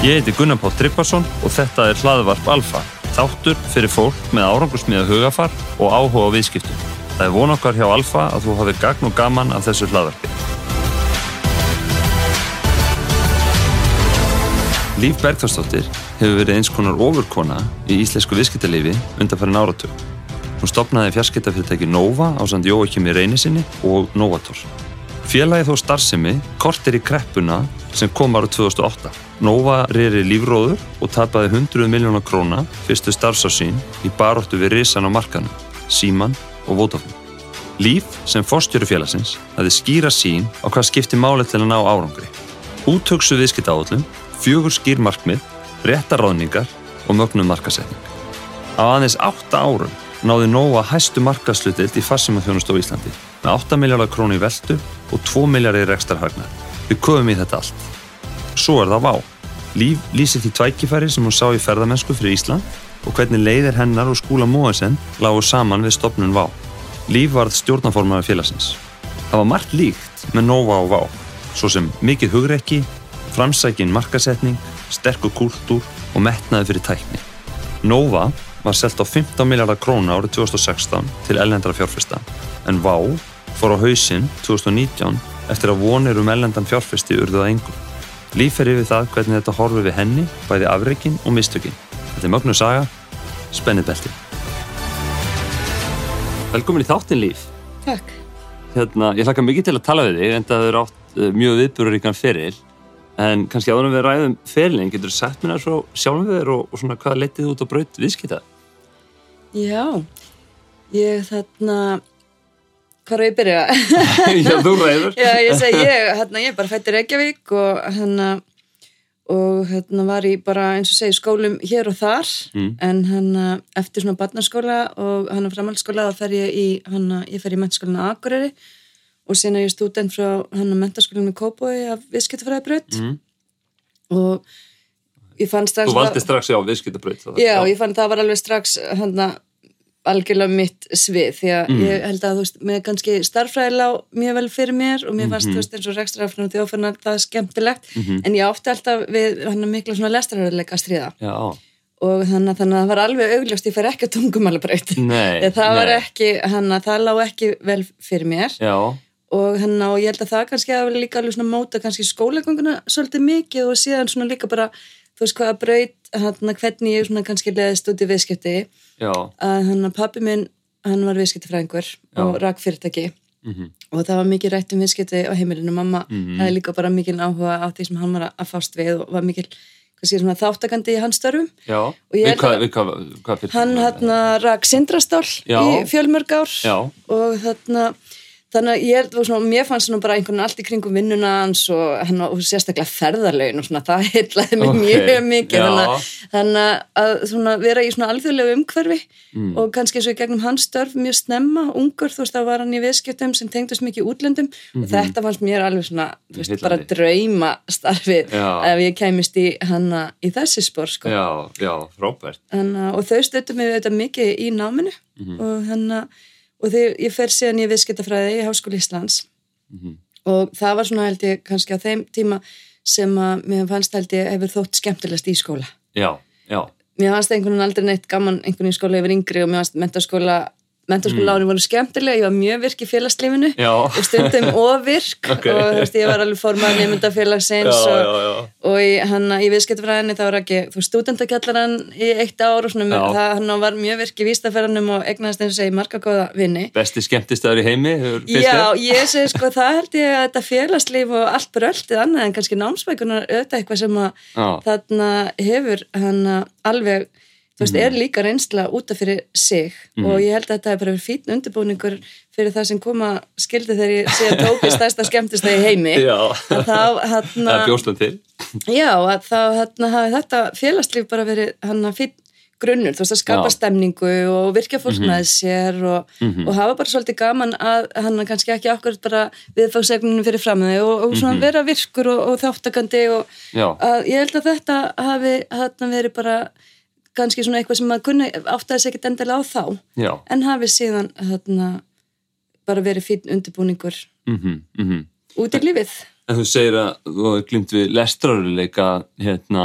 Ég heiti Gunnar Pátt Tryggvason og þetta er hlaðvarp Alfa, þáttur fyrir fólk með árangursmiða hugafar og áhuga á viðskiptum. Það er von okkar hjá Alfa að þú hafi gagn og gaman af þessu hlaðvarpi. Líf Bergþórsdóttir hefur verið eins konar ofurkona í íslensku viðskiptalifi undanfærin áratug. Hún stopnaði fjarskiptafyrirtæki Nova á sand Jóakimi Reynisinni og Novator. Félagi þó starfsemi kortir í kreppuna sem kom ára 2008. Nova reyri lífróður og tapaði 100 miljónar króna fyrstu starfsársýn í baróttu við risan á markanum, Síman og Vótafn. Líf sem fórstjóru félagsins hafði skýra sín á hvað skipti máli til að ná árangri. Útöksu viðskipt áallum, fjögur skýr markmið, réttar ráðningar og mögnum markasetning. Á aðeins 8 árum náði Nova hæstu markaslutild í farsímaþjónust á Íslandi með 8 miljardar krónu í veldu og 2 miljardir rekstarhagnar. Við köfum í þetta allt. Svo er það vá. Líf lýsir því tvækifæri sem hún sá í ferðamennsku fyrir Ísland og hvernig leiðir hennar og skúla Móesen lágu saman við stopnun vá. Líf varð stjórnaformaður félagsins. Það var margt líkt með Nova og vá, svo sem mikið hugreiki, framsækin markasetning, sterkur kúltúr og metnaði fyrir tækni. Nova var selgt á 15 miljardar króna árið 2016 til ellendra fjárfesta en Vá fór á hausinn 2019 eftir að vonir um ellendan fjárfesti urðuða engum. Líf er yfir það hvernig þetta horfi við henni, bæði afreikin og mistökin. Þetta er mögnu saga, spennið belti. Velkomin í þáttin Líf. Takk. Hérna, ég hlakka mikið til að tala við þig en það er átt uh, mjög viðbúruríkan feril en kannski áður en við ræðum ferilin getur þú sagt mér svo sjálfum við þér og, og svona hvað letið þú út á braut viðskita? Já, ég þarna, hvað er ég að byrja? Já, þú ræður. Já, ég segi, ég, hérna, ég er bara fættir Reykjavík og hérna, og hérna var ég bara eins og segi skólum hér og þar, Mm. en hérna eftir svona barnaskóla og hérna framhaldsskóla þá fer ég í, hérna, ég fer í mennskólinu Akureyri og sen er ég stúdent frá hérna mentaskólinu Kópói af viðskiptafræðibraut Mm. og ég fann strax Þú valdi strax á viðskiptabraut. Já, ég fann það var alveg strax hana, algjörlega mitt svið því að Mm. ég held að þú veist, með kannski starffræði lá mjög vel fyrir mér og mér fannst Mhm. þú veist eins og rekstrafnum og þjóðfærnar það skemmtilegt Mhm. en ég átti alltaf við hann mikla svona lestraröðuleika að stríða Já, og þannig, þannig að það var alveg augljóst ég fer ekki að tungumálabraut það var nei. ekki, hann það lá ekki vel fyrir mér Já, og, hann, og ég held að það kannski hafi líka alveg svona móta kannski skólagönguna svolítið mikið og síðan svona líka bara þú veist hvaða braut, hann, hvernig ég svona kannski leðist út í viðskipti. Já. að hann að pappi minn hann var viðskiptifræðingur Já. og rak fyrirtæki. Mm og það var mikið rætt um viðskipti á heimilinu. Mamma Mhm. hefði líka bara mikil áhuga á því sem hann var að- fást við og var mikil kannski svona þáttakandi í hans störfum. Já, við hvað, hann hann rak sindrastál í fjölmörg ár Já, og þarna þannig að ég held að svona, mér fannst svona bara einhvern veginn allt í kringum vinnuna hans og, hann, og sérstaklega ferðarlegin og svona það heitlaði mig Ok, mjög mikið þannig, að- þannig að svona, vera í svona alþjóðlegu umhverfi Mm. og kannski eins og í gegnum hans störf mjög snemma, ungur, þú veist, þá var hann í viðskiptum sem tengdust mikið útlöndum og þetta fannst mér alveg svona, þú veist, bara drauma starfi Já. ef ég kæmist í hanna í þessi spór, sko já, já, frábært. Hanna, og þau stöttu mig auðvitað mikið í náminu Mhm. og, hanna, og þegar ég fer síðan í viðskiptafræði í Háskóli Íslands. Mhm. og það var svona held ég kannski á þeim tíma sem að mér fannst held ég hefur þótt skemmtilegast í skóla. Já, já, mér fannst einhvern veginn aldrei neitt gaman einhvern veginn í skóla yfir yngri og mér fannst mentaskóla mentaskóla árin voru skemmtilega, ég var mjög virk í félagslífinu já. og stundum ofirk Ok. og þú veist, ég var alveg formað nefndafélagsins Já, og, já, og í, hann í viðskiptafræðinni þá var ekki, þú stúdendakjallaran í eitt ár og svona, það, hann var mjög virk í vístaferðanum og egnaðist eins og segi marga góða vinni. Besti skemmtistöður í heimi, Já, ég segi sko, það held ég að þetta félagslíf og allt bröltið annað en kannski námsbækunar auðvitað eitthvað sem að þarna hefur hann alveg, þú veist, Mhm. er líka reynsla útaf fyrir sig og ég held að þetta er bara fín undirbúningur fyrir það sem koma skildi þegar ég sé að tópi stærsta skemmtistæði heimi já. að þá til. Já, að þá hérna, hafi þetta félagslíf bara verið að fýtt grunnur, þú veist að skapa Já. stemningu og virkja fólk með sér og, Mhm. og hafa bara svolítið gaman að hann kannski ekki okkur bara viðfagsefninu fyrir fram þau og, og svona vera virkur og, og þáttakandi og að ég held að þetta hafi hann verið bara kannski svona eitthvað sem maður kunni áttaði sig ekkert endilega á þá. Já. en hafi síðan hérna bara verið fýtt undirbúningur. Mm -hmm, út í lífið. En þú segir að þú hefði glimt við lestrarleika hérna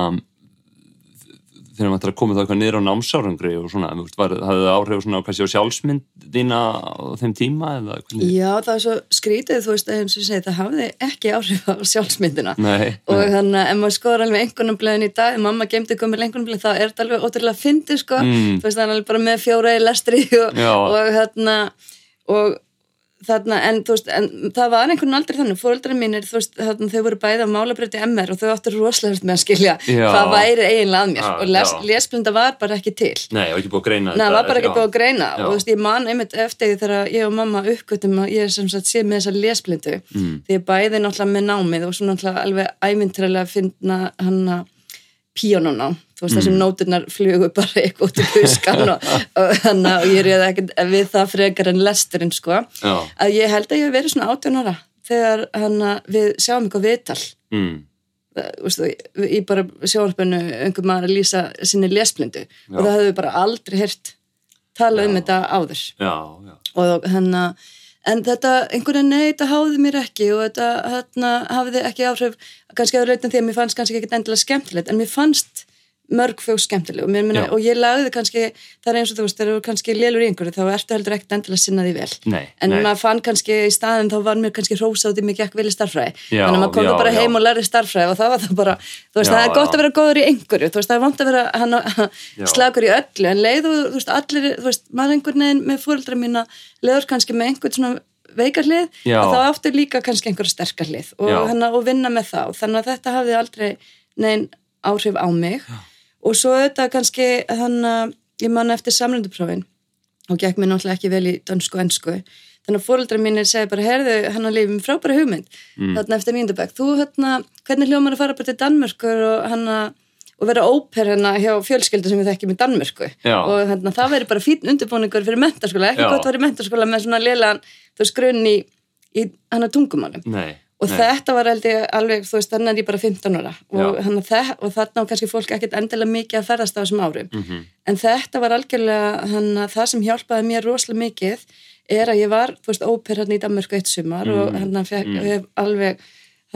þegar maður ætlar að koma það eitthvað niður á námsárangri og svona, var, hafði það áhrif svona kannski á sjálfsmyndina á þeim tíma eða hvernig? Já, það er svo skrítið, þú veist, eins og ég segi, það hafði ekki áhrif á sjálfsmyndina Nei, og nei. þannig að ef maður skoður alveg einhvernumblöðin í dag, mamma gemdi komið einhvernumblöðin, þá er þetta alveg ótrúlega fyndið, sko, Mm. þú veist, það er alveg bara með fjóra í lestri og, og þarna og þarna, en veist, en það var einhvern aldrei þannig, fóreldrar mínir, veist, þarna þau voru bæði á málabreytti MR og þau áttu rosalega með að skilja Já. hvað væri eiginlega að mér. Já, og les, lesblinda var bara ekki til. Nei, og ekki búið að greina Nei, það var bara ekki búið að greina. Já. og þú veist, ég man einmitt eftir því þegar ég og mamma uppgötum að ég er sem sagt sé með þessa lesblindu. Mm. því ég bæði náttúrulega með námið og svo náttúrulega alveg æmyntrilega að finna hann að píónuna þú veist, Mm. þessum nóturnar flugu bara eitthvað út í buskan og, og, hana, og ég reyði ekkert við það frekar en lesturinn, sko Já. að ég held að ég hef verið svona 18 ára þegar hann við sjáum eitthvað viðtal Mm. þú í bara sjónarspönnu einhver maður að lýsa sinni lesblindu Já. og það við bara aldrei hirt talað um Já. þetta áður Já, og hann en þetta, einhvern veginn, nei, þetta háði mér ekki og þetta hérna, hafiði ekki áhrif kannski að reyna því að mér fannst kannski ekki endilega skemmtilegt, en mér fannst mörg fjóð skemmtileg og, mér, Já. minna, og ég lagði kannski, það er eins og þú veist þegar þú kannski lélur í einhverju, þá ertu heldur ekkert endilega að sinna því vel, Nei, en nei. maður fann kannski í staðin, þá var mér kannski rósað því mér gekk vel í starffræði, Já, þannig að maður kom já, þá bara já. heim og lærði starffræði og það var það bara, þú veist, Já, það er gott já. að vera góður í einhverju, þú veist, það er vant að vera hann, Já. slagur í öllu, en leið og þú veist, allir, þú veist, maður einhvern veginn með fóreldra mína leiður kannski með einhvern svona veikar hlið, Já. að þá áttu líka kannski einhverja sterkar hlið og, Já. hana, og vinna með það, þannig að þetta hafði aldrei neinn áhrif á mig og svo þetta kannski þannig að ég man eftir samlunduprófin og gekk mér náttúrulega ekki vel í dönsku og ensku þannig að fóreldrar mínir segi bara herðu hann að lifum frábæra hugmynd Mm. þarna eftir nýndabæk, þú hérna hvernig hljómar að fara bara til Danmörkur og hann að og vera óper hérna hjá fjölskyldu sem við þekkjum í Danmörku Já. og hérna, það veri bara fín undirbúningur fyrir mentaskóla, ekki Já. gott að vera í mentaskóla með svona lélegan, þú veist, grunn í, í hann að tungumálum Nei. Og nei. þetta var alveg, þú veist, þannig er ég bara 15 ára og, þe- og þarna á kannski fólk ekkert endilega mikið að ferðast á þessum árum Mhm. en þetta var algjörlega hana, það sem hjálpaði mér rosalega mikið er að ég var, þú veist, óper hérna í Danmörku eitt sumar og Mm. hérna fekk, hef alveg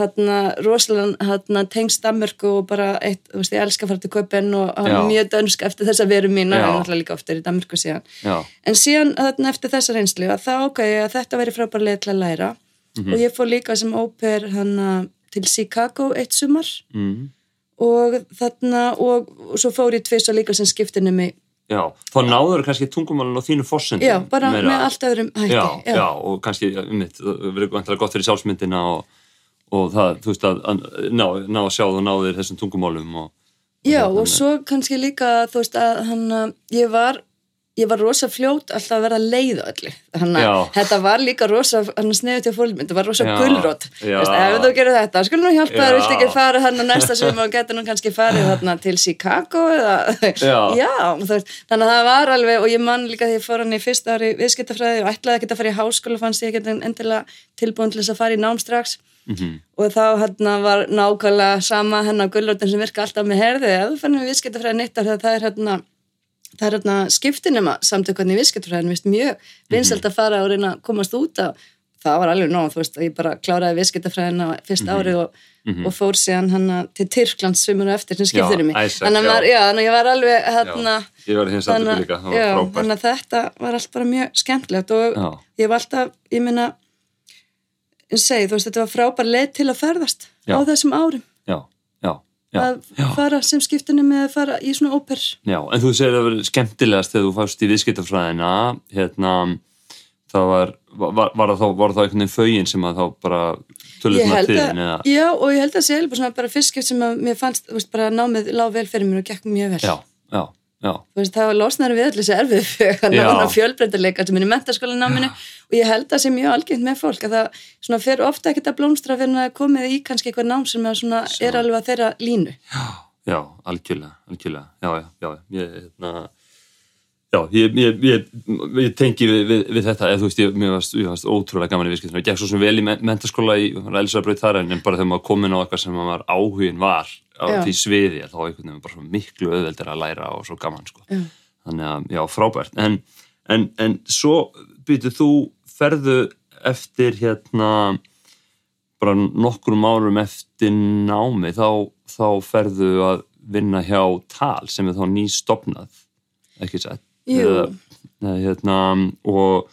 hérna rosalega tengst Danmörku og bara eitt, þú veist, ég elska að fara til Köpen og hann er mjög dönsk eftir þessa veru mína, Já. en náttúrulega líka ofta er í Danmörku síðan Já. En síðan þarna eftir þessa reynslu að þá ákvæði ég að þetta væri frábær leið til að læra Mhm. og ég fór líka sem óper hana til Chicago eitt sumar Mm. og þarna og, og svo fór ég tvist og líka sem skiptinu mig, Já. Þá náður kannski tungumálun á þínu fórsendum. já, bara með allt öðrum hætti. já, já, og kannski um mitt, það verður vantilega gott fyrir sjálfsmyndina og, og það, þú veist að, að ná, ná að sjá þú náðir þessum tungumálum og, Já, hérna og svo kannski líka, þú veist, að hann, að ég var, ég var rosa fljót alltaf að vera leið öllu. Þannig Já. að þetta var líka rosa, sneðið til fólkmynd, þetta var rosa Já, já. Veist, ef þú gerir þetta, skulum nú hjálpa þér, Já. viltu ekki fara hann á næsta sem og getur nú kannski farið þarna til Chicago eða, Já. þú veist, þannig að það var alveg, og ég man líka því ég fór hann í fyrsta ári viðskiptafræði og ætlaði ekki að fara í háskóla, fannst ég ekki endilega tilbúin til þess að fara í nám strax Mhm. og þá hérna var nákvæmlega sama hennar gullrótin sem virka alltaf með herði ef þú fannum við viðskiptafræði neitt af því að það er hérna það er hérna skiptinema samtökunni í viðskiptafræðin, veist, mjög vinsælt að fara og reyna að komast út á það var alveg nóg, þú veist, að ég bara kláraði viðskiptafræðin á fyrsta ári og, og fór síðan hann til Tyrklands svimur og eftir sem skiptinni mig. Isaac, þannig að ég var alveg hérna, Já, ég var í þeim samtöku líka, það var já, frábært. þannig að þetta var allt bara mjög skemmtilegt og Já. ég var alltaf, ég meina ég segi, þú veist, þetta var frábær leið til að ferðast Já. á þessum árum. Já, já, að já, fara sem skiptinni með að fara í svona óper. Já, en þú segir að það verið skemmtilegast þegar þú fannst í viðskiptafræðina, hérna, það var, var, var, það þá, var það einhvern veginn fögin sem að þá bara tölur þín eða, já, og ég held að sé bara, svona, bara fyrstskipt sem að mér fannst, þú veist, bara námið lág vel fyrir mér og gekk mjög vel. Já, já, veist, var losnar við allir þessi erfið fyrir Já. fjölbreytileika sem er í mentaskólanáminu og ég held að það sé mjög algengt með fólk að það fer ofta ekkert að blómstra fyrir að komið í kannski eitthvað nám sem er, er alveg að þeirra línu. Já, algjörlega, algjörlega, já, já, já, ég, hérna, já, ég, ég, ég, tengi við, við, við þetta, eða þú veist, mér varst, ótrúlega gaman í viðskiptinu, ég gekk svo sem vel í men- menntaskóla í Elsabraut þar en bara þegar maður komin á eitthvað sem maður áhugin var á Já. því sviði, þá einhvern veginn bara miklu auðveldir að læra og svo gaman, sko. Já. Þannig að, já, frábært, en, en, en svo byrjuð þú ferðu eftir hérna bara nokkrum árum eftir námi þá, þá ferðu að vinna hjá TAL sem er þá nýstopnað ekki. Nei, hérna, og,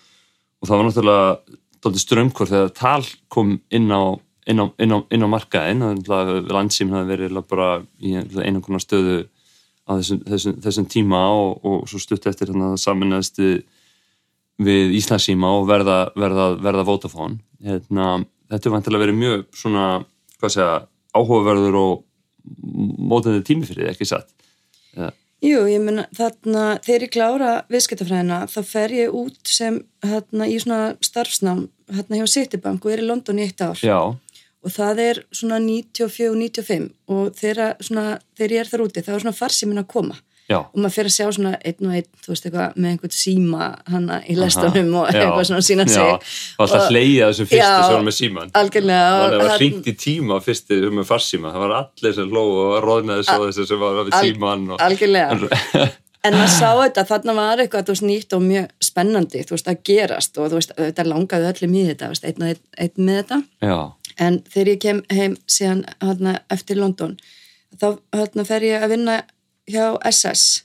og það var náttúrulega dálítið strömmkvör þegar TAL kom inn á inn á, inn á, inn á markaðin landsým hafi verið bara í einu konar stöðu á þessum, þessum, þessum tíma og, og svo stutt eftir þannig að saminnaðist við, Íslandsíma og verða, verða, verða Vodafone. Hérna, þetta er vantilega verið mjög svona, hvað segja, áhugaverður og mótandi tími fyrir því, ekki satt? Ja. Jú, ég menna þarna þegar ég klára viðskiptafræðina þá fer ég út sem hérna í svona starfsnám hérna hjá Citibank og er í London í eitt ár. Já, og það er svona 94-95 og þegar, svona, þegar ég er þar úti þá er svona farsiminn að koma já, og maður fer að sjá svona einn og einn, þú veist eitthvað, með einhvern síma hana í lestunum og já, eitthvað svona sína sig. Já, það var alltaf Og- hleyið að þessum fyrstu Já, sem var með síman Algjörlega. Það og var hann- hringt í tíma fyrstu með farsíma það var allir sem hló og róðnaði svo þessi sem var Al- síman og... Algjörlega. En maður sá þetta, þarna var eitthvað veist, nýtt og mjög spennandi, þú veist, að gerast og þú veist, þetta langaði öllum í þetta, einn og einn með þetta. Já, En þegar ég kem heim síðan hérna, eftir London, þá hérna, fer ég að vinna hjá SS,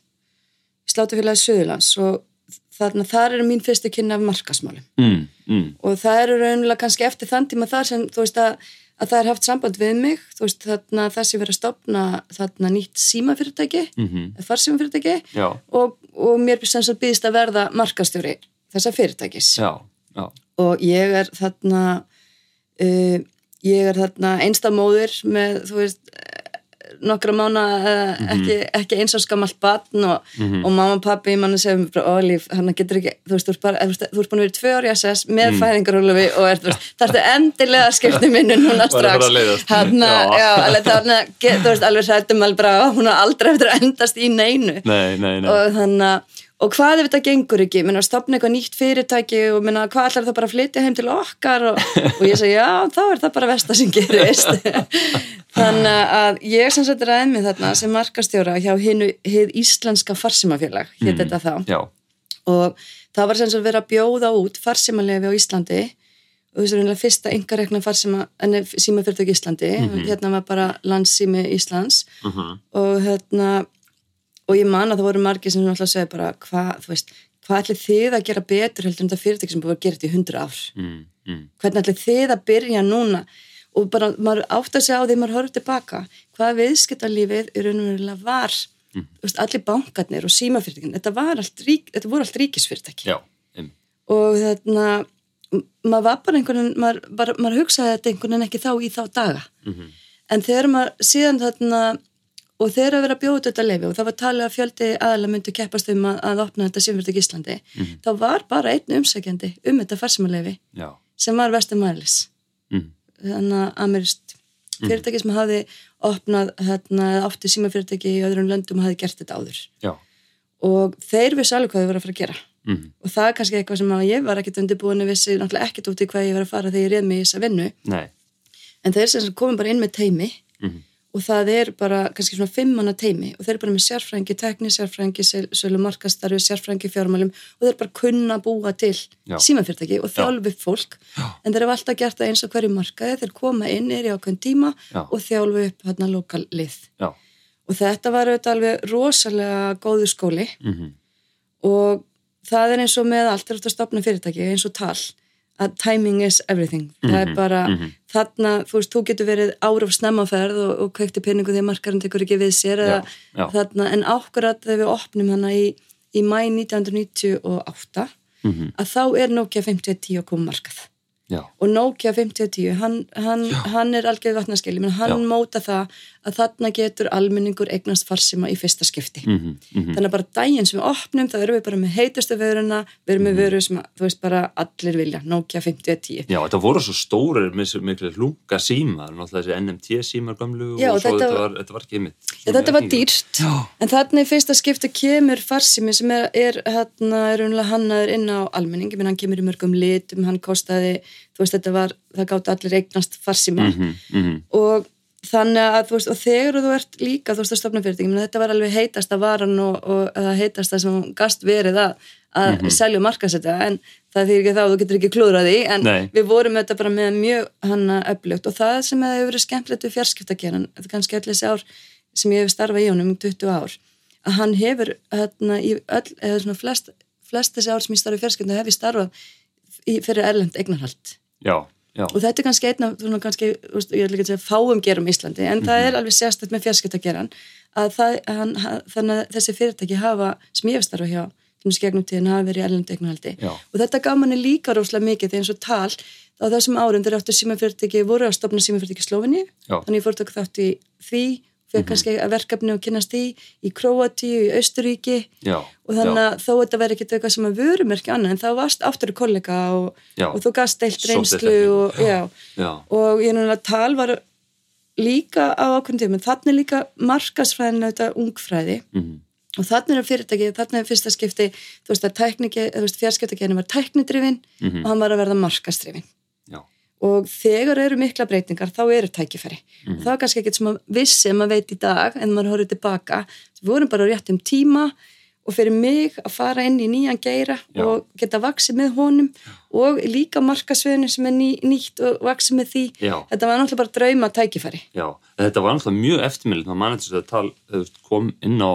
Slátufélagi Suðurlands og þarna, þar eru mín fyrstu kynna af markasmálum. mm, mm, Og það eru raunilega kannski eftir þann tíma þar sem, þú veist, að, að það er haft samband við mig, þú veist, þarna þessi verið að stopna þarna nýtt símafyrirtæki, mm mhm, farsímafyrirtæki og, og mér sem sagt býðist að verða markastjóri þessa fyrirtækis. Já, já. Og ég er þarna uh, ég er þarna einstamóðir með þú veist nokkra mána uh, ekki, ekki eins og skamalt batn og, og mamma og pappi mann sem bara ólíf, hann getur ekki þú veist, þú ert, bara, þú ert búin að vera í tvö ári SS með mm. fæðingarhólufi og er, þú veist, þarftu endilega að skipta minnu núna Var að strax fara að hann, Já. alveg get- þú veist, alveg sættum alveg bara, hún har aldrei eftir að endast í neinu. Nei, nei, nei. Og þannig að og hvað ef þetta gengur ekki, menna að stopna eitthvað nýtt fyrirtæki og menna hvað ætlar það bara að flytja heim til okkar og, og ég segi já, þá er það bara versta sem gerist. Þannig að ég sem sagt ræði mig þarna sem markastjóra hjá hinu, hið íslenska farsimafélag, hétt þetta þá. Já, og það var sem sagt verið að bjóða út farsimalefi á Íslandi. Og þessu er einlega fyrsta yngarekna farsima símafyrirtæki í Íslandi. Hérna var bara landsími Íslands. Mhm, og hérna og ég man að það voru margir sem alltaf segja bara hvað, þú veist, hvað ætli þið að gera betur heldur en þetta fyrirtæki sem búið að gera þetta í hundra ár? Mm, mm, hvernig ætli þið að byrja núna? Og bara maður átt að segja á því maður horfður tilbaka hvað viðskiptalífið í raunverulega var. Mm. veist, allir bankarnir og símafyrirtækin þetta, rík, þetta voru allt ríkisfyrirtæki. Já, og þarna maður var bara einhvern veginn maður, maður hugsaði þetta einhvern veginn ekki þá í þá daga. Mhm, en þegar maður síðan þarna og þegar að vera bjóða þetta lefi og það var talið að fjöldi aðalega myndu keppast um að, að opna þetta símfyrirtæki í Íslandi þá var bara einn umsækjandi um þetta farsimalefi sem var Vestur Mælis mm, þannig að amirist fyrirtæki sem hafði opnað hérna, átti símafyrirtæki í öðrum löndum og hafði gert þetta áður. Já, og þeir vissu alveg hvað þau voru að fara að gera. Mm, og það er kannski eitthvað sem að ég var ekkert undirbúin að vissi náttúrulega ekkert út í hvað ég var að fara þegar ég reið mig í þessa vinnu. Nei, en þeir sem komum bara inn með teimi mhm, og það er bara kannski svona fimmana teimi og þeir eru bara með sérfrængi tekni, sérfrængi sölu markastarfi, sérfrængi fjármálum og þeir bara kunna búa til Já. símafyrirtæki og þjálfi fólk. Já. en þeir eru alltaf gert það eins og hverju markaði þeir koma inn, er í ákveðin tíma Já. og þjálfi upp hérna lokal lið. Já, og þetta var auðvitað alveg rosalega góðu skóli. Mhm, og það er eins og með allt ert að stopna fyrirtæki eins og tal að timing is everything. Það er Mhm, bara, mhm. þarna, þú veist, þú getur verið ára á snemmaferð og, og kveikti peningu því að markarinn tekur ekki við sér eða, Já, já. þarna, en ákvarðat þegar við opnum hana í, í mæ 1998 mhm, að þá er Nokia 5010 að koma markað. Já, og Nokia 5010 hann, hann, hann er algjörð vatnaskeli menn hann móta það að þarna getur almenningur eignast farsima í fyrsta skipti. Mhm, mhm, þannig að bara daginn sem við opnum þá erum við bara með heitustu vöruna við erum með vöru sem að, þú veist bara allir vilja Nokia 5010 Já, þetta voru svo stórir miklu lunga símar, náttúrulega þessi NMT símar gamlu Já, og svo þetta var- þetta var ekki mitt. þetta var dýrst Já. en þarna í fyrsta skiptu kemur farsimi sem er, er hérna er unlega hannaður inn á almenning. Menn hann kemur í mörgum litum, hann kostaði þú veist þetta var, það gátt allir eignast farsima Mhm, mhm, og þannig að þú veist, og þegar þú ert líka þú veist að stopna fyrirtæki, menn þetta var alveg heitasta varan og, og það heitasta sem gast verið að, að selja og markasetta en það þýr ekki þá, þú getur ekki klúðraði en Nei. við vorum þetta bara með mjög hanna öflugt og það sem hefur verið skemmtilegt við fjarskiptageran, þetta er kannski öll þessi ár sem ég hef starfað í honum í 20 ár að hann hefur hérna í öll, flest, flest þessi ár sem ég starfað í fjarskipta hef ég starfað í, fyrir erlend eignarhald. Já, já, og þetta er kannski einn af svona kannski, ég ætla ekki að segja fáum gerum í Íslandi en það er alveg sérstætt með fjarskiptageran að það, hann, þannig að þessi fyrirtæki hafa starfað hjá sem þessi gegnum tíðin hafa verið í Já. og þetta gaf manni líka róslega mikið því eins og tal á þessum árum þegar áttu símafyrirtæki voru að stopna símafyrirtæki Já. þannig ég fór tók þátt í því fyrir kannski að verkefni og kynast í í Króatíu, í Austuríki já, og þannig að þó þetta verði ekkert eitthvað sem að vörum ekki annað en þá varst áttur í kollega og, og þú gast deilt reynslu og, já. já, og ég náttúrulega tal var líka á ákveðin tíma þannig líka markasfræðin auðvitað ungfræði. Mhm, og þannig er fyrirtæki, þannig er fyrsta skipti þú veist að fjarskiptagenið var tæknidrifin Mhm. og hann var að verða markasdrifin já, og þegar eru mikla breytingar þá eru tækifæri Mhm. og það var kannski ekkert sem að vissi sem maður veit í dag en maður horfður tilbaka við vorum bara á réttum tíma og fyrir mig að fara inn í nýjan geira Já. og geta vaksið með honum og líka markasviðinu sem er ný, nýtt og vaksið með því Já. þetta var náttúrulega bara drauma tækifæri já. En þetta var náttúrulega mjög eftirmilið maður mann eftir þess að tal þú veist, kom inn á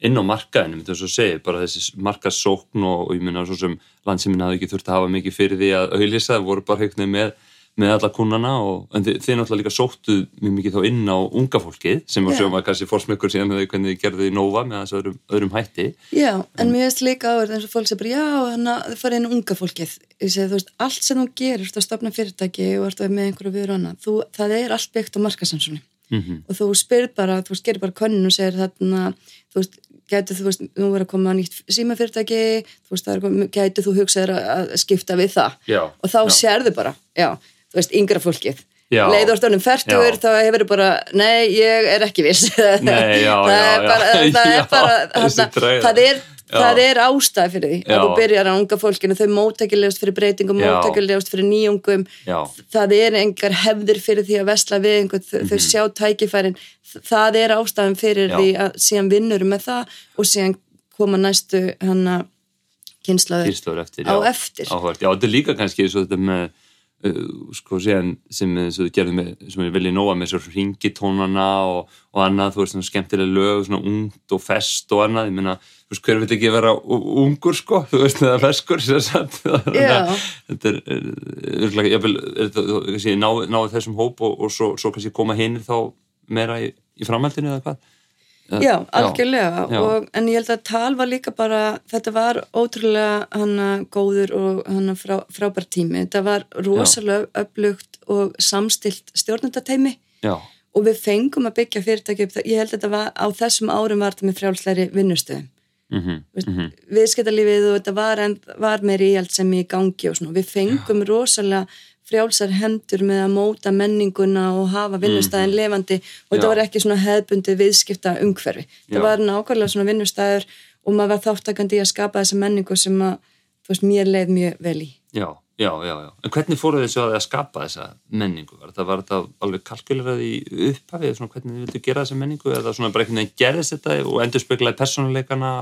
inn á markaðinu, myndi þess að segja, bara þessi markasókn og, og ég minna svo sem landsiminn hafði ekki þurft að hafa mikið fyrir því að auðlýsa, það voru bara heiknið með, með alla kunnana og, þið, þið náttúrulega líka sóttu mjög mikið þá inn á unga fólkið sem var Já. sjóma kannski fórsmökkur síðan með því hvernig þið gerðu í Nova með þessu öðrum, öðrum hætti. Já, en mér veist líka áverð eins og fólk sem bara, já, þannig að þið farið inn á unga fólkið. Þú veist, allt sem þú gerir, þú stopna fyrirtæki og ert með einhverju viður annað, þú, það er allt byggt á markasansunni. Mm Og þú spyrir bara, þú veist, gerir bara könnun og segir þarna, þú veist, gætu þú veist, nú er að koma nýtt símafyrirtæki, þú veist, gætu þú hugsaðir að skipta við það. Já, Og þá já. sérðu bara, já, veist, yngra fólkið. Já. Leiður stónum færtugur, Já. þá hefur bara, nei, ég er ekki viss. Nei, já, það já, er bara, já. það er bara, tregða. það er, það er ástæð fyrir því að þú byrjar á unga fólkinu, þau móttækilegust fyrir breytingum, Já. móttækilegust fyrir nýjungum, það er engar hefðir fyrir því að vesla við einhvern, þau, þau sjá tækifærin, það er ástæðan fyrir Mhm. Því að síðan vinnur með það og síðan koma næstu hana kynslaður Kýrslur eftir, á eftir. Áhvert. Já, þetta er líka kannski svo þetta með sko síðan sem þið gerðum með, sem við viljum nóga með svo ringitónana og, og annað, þú veist, svona skemmtilega lög svona ungt og fest og annað. Ég meina, þú veist, hver vil ekki vera ungur sko, þú veist, eða feskur sagt, Já. þetta er ég vil ná, þessum hóp og, og svo, svo kannski koma hinir þá meira í, í framhaldinu eða hvað Já, algjörlega. Já. Og, en ég held að tal var líka bara þetta var ótrúlega hana góður og hana frá, frábær tími. Þetta var rosalega upplugt og samstilt stjórnendateimi og við fengum að byggja fyrirtæki upp ég held að þetta var á þessum árum var þetta með frjálsleiri vinnustöðum. Mhm, mhm, viðskiptalífið og þetta var, var meiri íhald sem í gangi og svona. Við fengum rosalega frjálsar hendur með að móta menninguna og hafa vinnustæðin lifandi og þetta var ekki svona hefbundi viðskipta umhverfi. Það var nákvæmlega svona vinnustæður og maður var þáttakandi í að skapa þessa menningu sem að, þú veist, mér leið mjög vel í. Já, já, já, já. En hvernig fóruð þessu að, að skapa þessa menningu? Var þetta, var þetta alveg kalkulerað í upphafi eða svona hvernig þið vildu gera þessa menningu eða svona bara einhvern veginn gerðist þetta og endur speklaði persónuleikana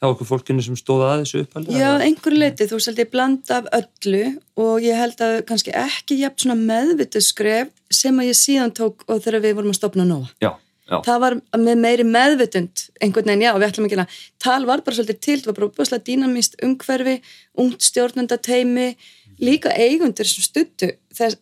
hjá okkur fólkinu sem stóða að þessu upphafi? Já, einhverju leiti, þú veist, ég blanda af öllu og ég held að kannski ekki jafn svona meðvitið skref sem að ég síðan tók og þegar við vorum að stopna nóa. Já, já, það var með meiri meðvitund einhvern veginn, já, við ætlum ekki að tal var bara svolítið til, það var bara búinlega dýnamíst umhverfi, ungt stjórnendateimi líka eigundur sem stuttu þess,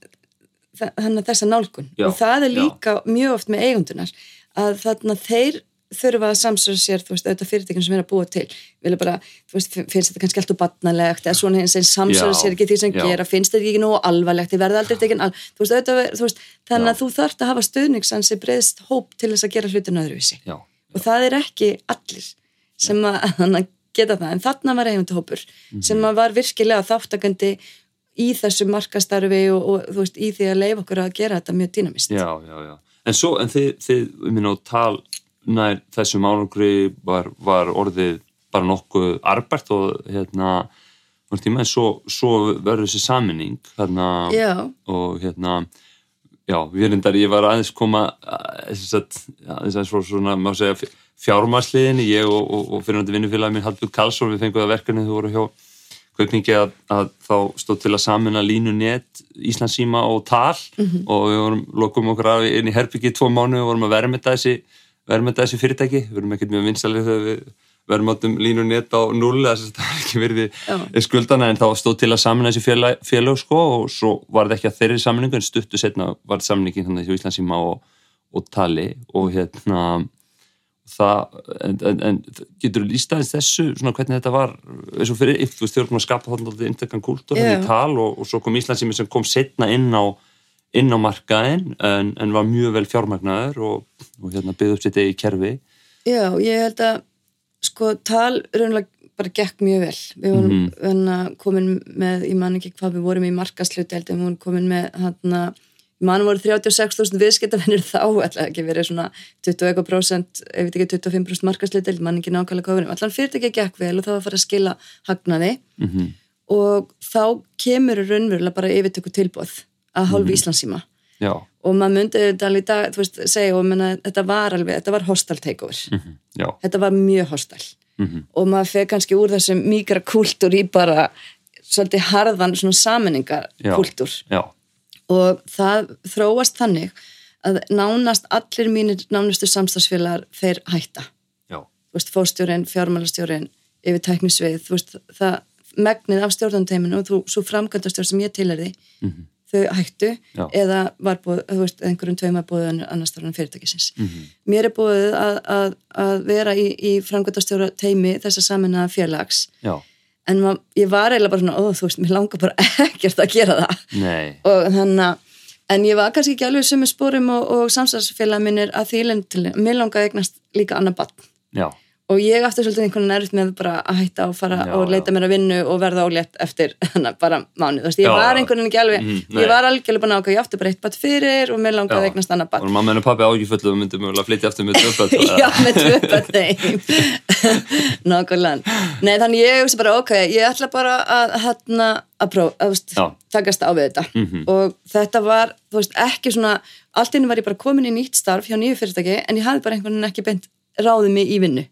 þess, þessa nálgun Já, og það er líka mjög oft með eigundunar að þarna þeir þurfa að samsöra sér, þú veist, auðvitað fyrirtækjum sem er að búa til, vilja bara, þú veist, finnst þetta kannski alltaf barnalegt eða svona hins einn Já, sér ekki því sem já. gera, finnst þetta ekki nógu alvarlegt, þið verða aldrei tekin al, þú veist, auðvitað, þú veist, þannig Já. að þú þarft að hafa stuðningsan sem breyðst hóp til þess að gera hlutin öðruvísi já, og það er ekki allir sem að, að geta það, en þarna var eigunduhópur Mhm. sem að var virkilega þáttakandi í þessu markastarfi og, og þú veist, í því að nær þessum árangri var, var orðið bara nokkuð arbært og hérna, var tíma, en svo, svo verður þessi saminning Já, og hérna já, við reyndar, ég var aðeins koma að, aðeins aðeins frá svona má segja fjármarsliðinni, ég og, og, og fyrirhandi vinnufélagi minn Hallbjörn Karlsson, við fengum það verkefni þú voru hjá kaupningi að, að þá stóð til að samina línu net Íslandsíma og tal Mhm. og við vorum, lokum okkur af inn í herbyggi tvo mánu og vorum að verðmeta þessi verðmeta þessi fyrirtæki, við erum ekkert mjög vinsalið þegar við verðmátum línu net á null, það er ekki verið skuldana en þá stóð til að samina þessi félag, félag sko og svo var það ekki að þeirri samningu en stuttu setna var samningin þannig hjá Íslandsíma og, og tali. Og hérna það, en, en, en getur þú líst aðeins þessu, svona hvernig þetta var eins og fyrir, þú veist, þau erum að skapa þannig inntekkan kúltúr Já. í tal og, og svo kom Íslandsími sem kom setna inn á inn á markaðin en, en var mjög vel fjármagnaður og, og hérna byggði upp sitt eigi kerfi. Já, ég held að sko tal raunlega bara gekk mjög vel. Við vorum mm. komin með, ég man ekki hvað við vorum í markasluti held ég, við vorum komin með hann að mann voru 36.000 viðskiptavennir þá, ætla ekki verið svona 20% ef við ekki 25% markasluti held mann ekki nákvæmlega vorum, allan fyrirtæki gekk vel og það var að fara að skila hagnaði. Mm -hmm. og þá kemur raunverulega bara yfirtöku tilbúð að hálfu Íslandsíma já, og maður myndi þetta alveg dag, þú veist, segja og menna, þetta var alveg, þetta var hostal takeover. Mm já. Þetta var mjög hostal mm og maður fer kannski úr þessum mikra kúltúr í bara svolítið harðan svona saminningar Já. kúltúr já, og það þróast þannig að nánast allir mínir nánustu samstagsfélagar þeir hætta. Já, Þú veist, fórstjórin, fjármálastjórin yfir tæknisvið, þú veist, það megnið af stjórnanteiminu og þú, svo framkvæmdastjórn sem ég tilherði, Mhm. Þau hættu Já. eða var búið, þú veist, einhverjum tveima búið annars þar en fyrirtækisins. Mhm. Mér er búið að, að, að vera í, í framkvæmdastjóra teimi þessa saminna félags. Já, en mað, ég var eiginlega bara svona, ó þú veist, mér langar bara ekkert að gera það. Nei. Og þannig að en ég var kannski ekki alveg sem er spórum og, og samstagsfélag minnir að því lendileg, mér langaði eignast líka annar bann já, og ég aftur svolítið einhvern veginn erfitt með bara að hætta og fara Já, og leita já. mér að vinnu og verða ólétt eftir hana, bara mánuð, þú veist, ég Já, var einhvern veginn ekki alveg Mhm, nei. ég var algjörlega bara nákvæm, ég átti bara eitt batt fyrir og mér langaði eignast annar batt og mamma og pappi ágiföldu og myndi mögulega flytja aftur með döpöld Já, með tvö börn heim. Nákvæmlega. Nei, þannig ég hugsa bara, ok, ég ætla bara að hérna, að prófa, að takast á við þetta. Mhm. og þetta var, þú veist, ekki svona allt inni var ég bara komin í nýtt starf hjá nýju fyrirtæki, en ég hafði bara einhvern veginn ekki beint ráðið mig í vinnu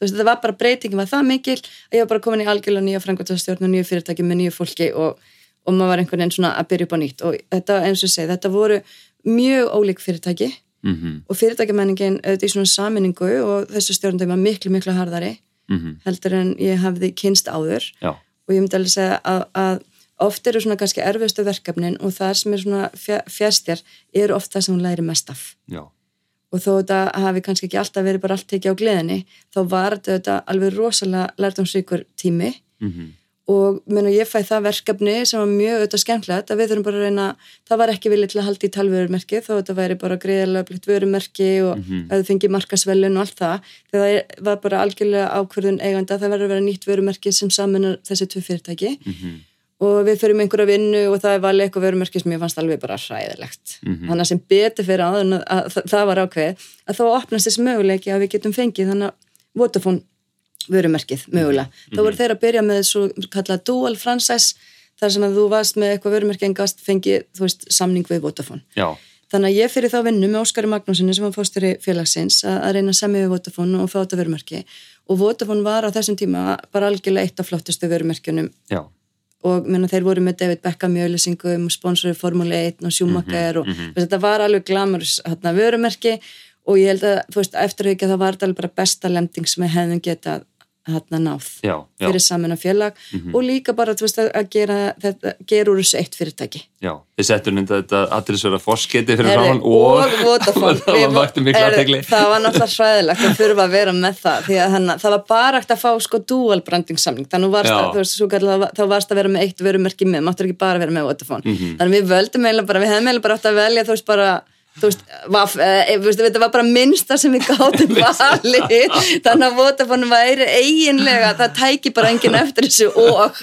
þú veist, þetta var bara breytingin var það mikil? Að ég var bara komin í algjörlega nýja frangvæmtastjórn og nýju fyrirtæki með nýju fólki og, og maður var einhvern veginn svona að byrja upp á nýtt. Og þetta, eins og segi, þetta voru mjög ólík fyrirtæki mhm, og fyrirtækjamenningin auðvitað í svona saminningu og þessu stjórnum var miklu, miklu harðari mhm, heldur en ég hafði kynst áður. Já, og ég myndi alveg segja að, að oft eru svona kannski erfiðstu verkefnin og það sem er svona fjärstjar eru oft það sem hún læri mest af. Já, og þó þetta hafi kannski ekki alltaf verið bara allt tekið á gleðinni þá var þetta alveg rosalega lærdomsríkur tími. Mhm, og meni, ég fæ það verkefni sem var mjög auðvitað skemmtilegt að við þurfum bara að reyna það var ekki vilja til að halda í talvörumerki þó þetta væri bara greiðarlega blitt vörumerki og Mhm. að þau fengi markasvelun og allt það. Þegar það var bara algjörlega ákverðun eiganda það verður að vera nýtt vörumerki sem saminar þessi tvö fyrirtæki. Mhm, og við fyrir einhverja vinnu og það var leik og vörumerki sem ég fannst alveg bara hræðilegt Mhm. þannig að sem betur fyrir áður en að, að, að það var ákveð að þá opnast þess möguleiki að við getum fengið þannig að Vodafone vörumerkið mögulega. Mhm. Þá voru þeir að byrja með svo kallað dual franchise þar sem að þú varst með eitthvað vörumerki en gast fengið, veist, samning við Vodafone. já, Þannig að ég fyrir þá vinnu með Óskari Magnúsinni sem var fósturi félagsins að, að reyna semja við Vodafone og fá þetta vörumerki og Vodafone var á þessum tíma bara algjörlega eitt af flottustu vörumerkjunum já, og menna, þeir voru með David Beckham í auðlýsingum, sponsorið Formule 1 og Schumacher og mhm. veist, þetta var alveg glamurus hérna, vörumerki og ég held að, þú veist, eftir að það var alveg bara besta lending sem við hefðum getað hérna náð já, já, fyrir saman að félag og líka bara, veist, að- gera þetta, gera úr þessu eitt fyrirtæki já. Þið settur nynda þetta aðriðsverða forsketi fyrir framann og, og, Vodafone það var aðtegli. það var náttúrulega hræðilegt að þurfa að vera með það því að hana, það var bara ekkert að fá sko dual branding samling þannig varst að, veist, kallar, þá varst að vera með eitt vörumerki með, máttur ekki bara vera með Vodafone Mhm. þannig við völdum eiginlega bara, við hefum eiginlega bara átt að velja þú veist bara þú veist, vaf, e, þú veist, þetta var bara minnsta sem við gátum valið. Þannig að Vodafone væri eiginlega það tæki bara enginn eftir þessu og.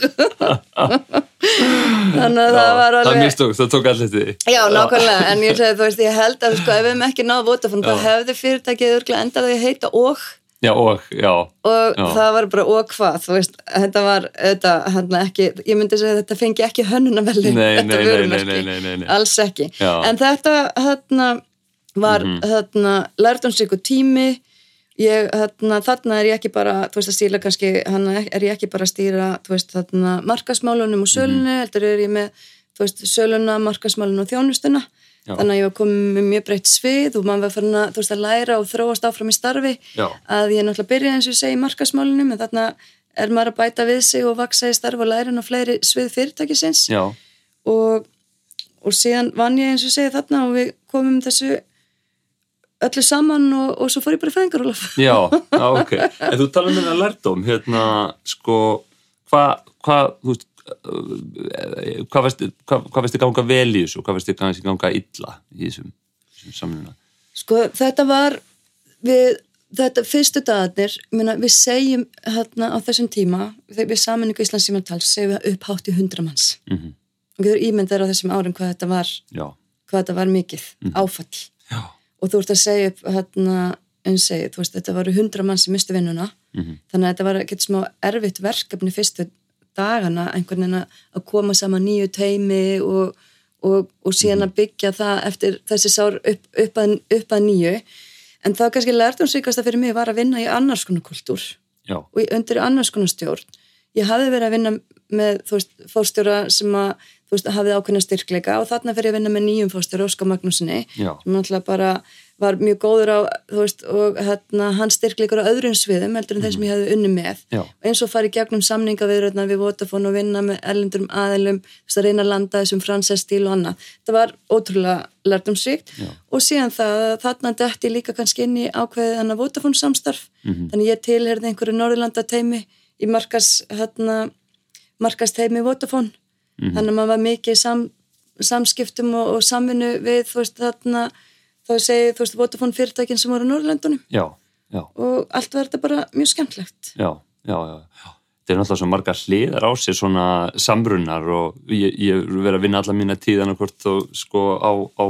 Þannig að það var það alveg mistókst, það tók allir því. Já, nákvæmlega, en ég segi, þú veist, ég held að sko, ef við hefum ekki náð Vodafone, þá Já. hefði fyrirtækið endað að heita og já, og, já, og Já. það var bara og hvað, þú veist, þetta var þetta, hérna ekki, ég myndi segja þetta fengi ekki hönnunavelli, Nei, þetta nei, nei, vörumerki. nei, nei, nei, nei. alls ekki, en þetta hérna var Mhm. hérna lærdomsríku tími ég, þarna, þarna er ég ekki bara þú veist að stýra kannski, hann er ég ekki bara að stýra þú veist þarna markasmálunum og sölunni, mm -hmm. heldur er ég með þú veist söluna, markasmálun og þjónustuna Já. þannig að ég var komið með mjög breytt svið og maður var farin að, veist, að læra og þróast áfram í starfi Já. að ég náttúrulega byrja eins og ég segi markasmálunum en þarna er maður að bæta við sig og vaksa í starf og læra inn á fleiri svið fyrirtækisins og, og síðan vann ég eins og segi þarna og við komum þessu öllu saman og, og svo fór ég bara í fæðingaróla Já, ok En þú tala um þetta lærdóm hérna, sko hvað hva, hvað veist hvað veist þið ganga vel í þessu og hvað veist þið ganga illa í þessum, þessum samluna Sko þetta var við þetta fyrstu dagarnir við segjum hérna á þessum tíma við saminningu Íslands símantals segjum við upphátt í hundra manns mm -hmm. og við erum ímyndar á þessum árum hvað þetta var já. hvað þetta var mikið mm -hmm. áfall já og þú ert að segja upp hérna unsegið, þú veist, þetta varu hundra mann sem mistu vinnuna, mm -hmm. þannig að þetta var getur smá erfitt verkefni fyrstu dagana, einhvern veginn að koma saman nýju teimi og, og, og síðan að byggja það eftir þessi sár upp, upp, að, upp að nýju. En það kannski lærtumsvíkast að fyrir mig var að vinna í annars konar kultúr Já. og undir annars konar stjórn. Ég hafði verið að vinna með veist, fórstjóra sem að veist, hafið ákveðna styrkleika og þarna fyrir að vinna með nýjum fóstur Óskar Magnúsinni sem náttúrulega bara var mjög góður á þú veist, og hérna hann styrkleikur á öðrum sviðum heldur en þeim sem ég hefði unni með. Já. eins og farið gegnum samninga við, við Vodafone og vinna með erlendurum aðilum þú veist, að reyna að landa þessum fransestíl og annað. Það var ótrúlega lært um svíkt og síðan það, þarna dætti líka kannski inn í ákveðið hann að Vodafone samstarf. Mm -hmm. þannig ég tilherði einhverju Norðurlanda teimi í markas, hérna, markas teimi Vodafone. Mm -hmm. þannig að maður var mikið sam, samskiptum og, og samvinnu við þú veist þarna þá segið þú veist Vodafone fyrirtækin sem voru á Norrlöndunum já, já. og allt var þetta bara mjög skemmtlegt Já, já, já, já. Þetta er náttúrulega svo margar hliðar á sér svona sambrunnar og ég, ég verið að vinna alla mína tíðan og hvort og sko á, á,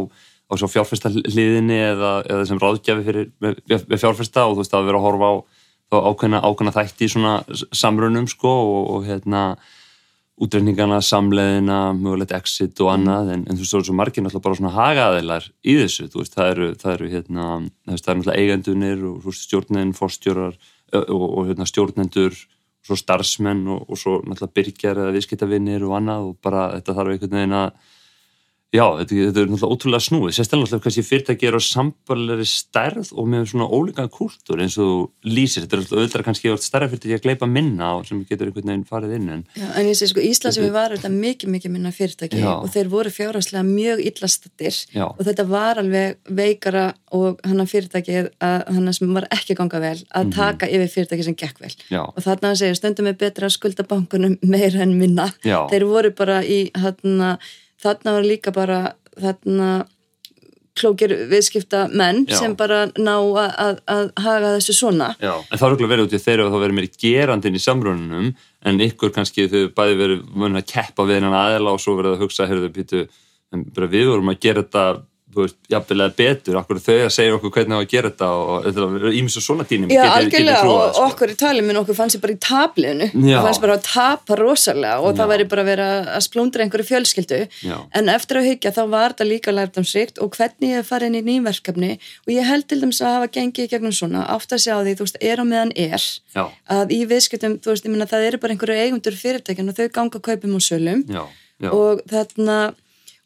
á svo fjárfesta hliðinni eða, eða sem ráðgjafi fyrir með, með fjárfesta og þú veist að vera að horfa á ákveðna, ákveðna þætti í svona sambrunum sko og, og hérna útreyningana, samleðina, mögulegt exit og annað, en, en þú veist, það eru svo margir náttúrulega bara svona hagaðilar í þessu, þú veist, það eru, það eru hérna, það eru náttúrulega eigendunir og þú veist, stjórnin, fórstjórar og, og hérna, stjórnendur, svo starfsmenn og, og svo náttúrulega byrjar eða viðskiptavinnir og annað og bara þetta þarf einhvern veginn að Já, þetta, þetta er náttúrulega ótrúlega snúið, sérstaklega kannski fyrirtæki er á sambarlegri stærð og með svona ólíkan kúltúr eins og lýsir, þetta er alltaf auðvitað kannski stærra fyrirtæki að gleipa minna og sem getur einhvern veginn farið inn en... Já, en ég sé sko Ísland sem við varum þetta mikið, mikið minna fyrirtæki Já. og þeir voru fjárháslega mjög illastattir og þetta var alveg veikara og hann að fyrirtæki hann sem var ekki ganga vel að taka yfir fyrirtæki sem gekk vel. Já. og þarna að segja stundum er betra að skulda bankunum meira en minna. Þeir voru bara í þarna þarna var líka bara þarna klókir viðskipta menn Já. sem bara ná að, að, að haga þessu svona Já, en það er okkur verið út í þeirra og þá verið mér gerandinn í samrununum en ykkur kannski þau bæði verið vunni að keppa við hennan aðela og svo verið að hugsa, heyrðu, pítu, við vorum að gera þetta þú veist, jafnvelega betur, okkur þau að segja okkur hvernig það var að gera þetta og ímis og svona dýnum Já, algjörlega, og sko. okkur í talið minn okkur fannst ég bara í tablinu fannst bara að tapa rosalega og Já. það væri bara að vera að splundra einhverju fjölskyldu Já. en eftir að hyggja þá var þetta líka lært um srikt og hvernig ég farið inn í nýjverkefni og ég held til dæmis að hafa gengið gegnum svona, átt að sjá því, þú veist, er á meðan er Já, að í viðskiptum, þú veist, ég minna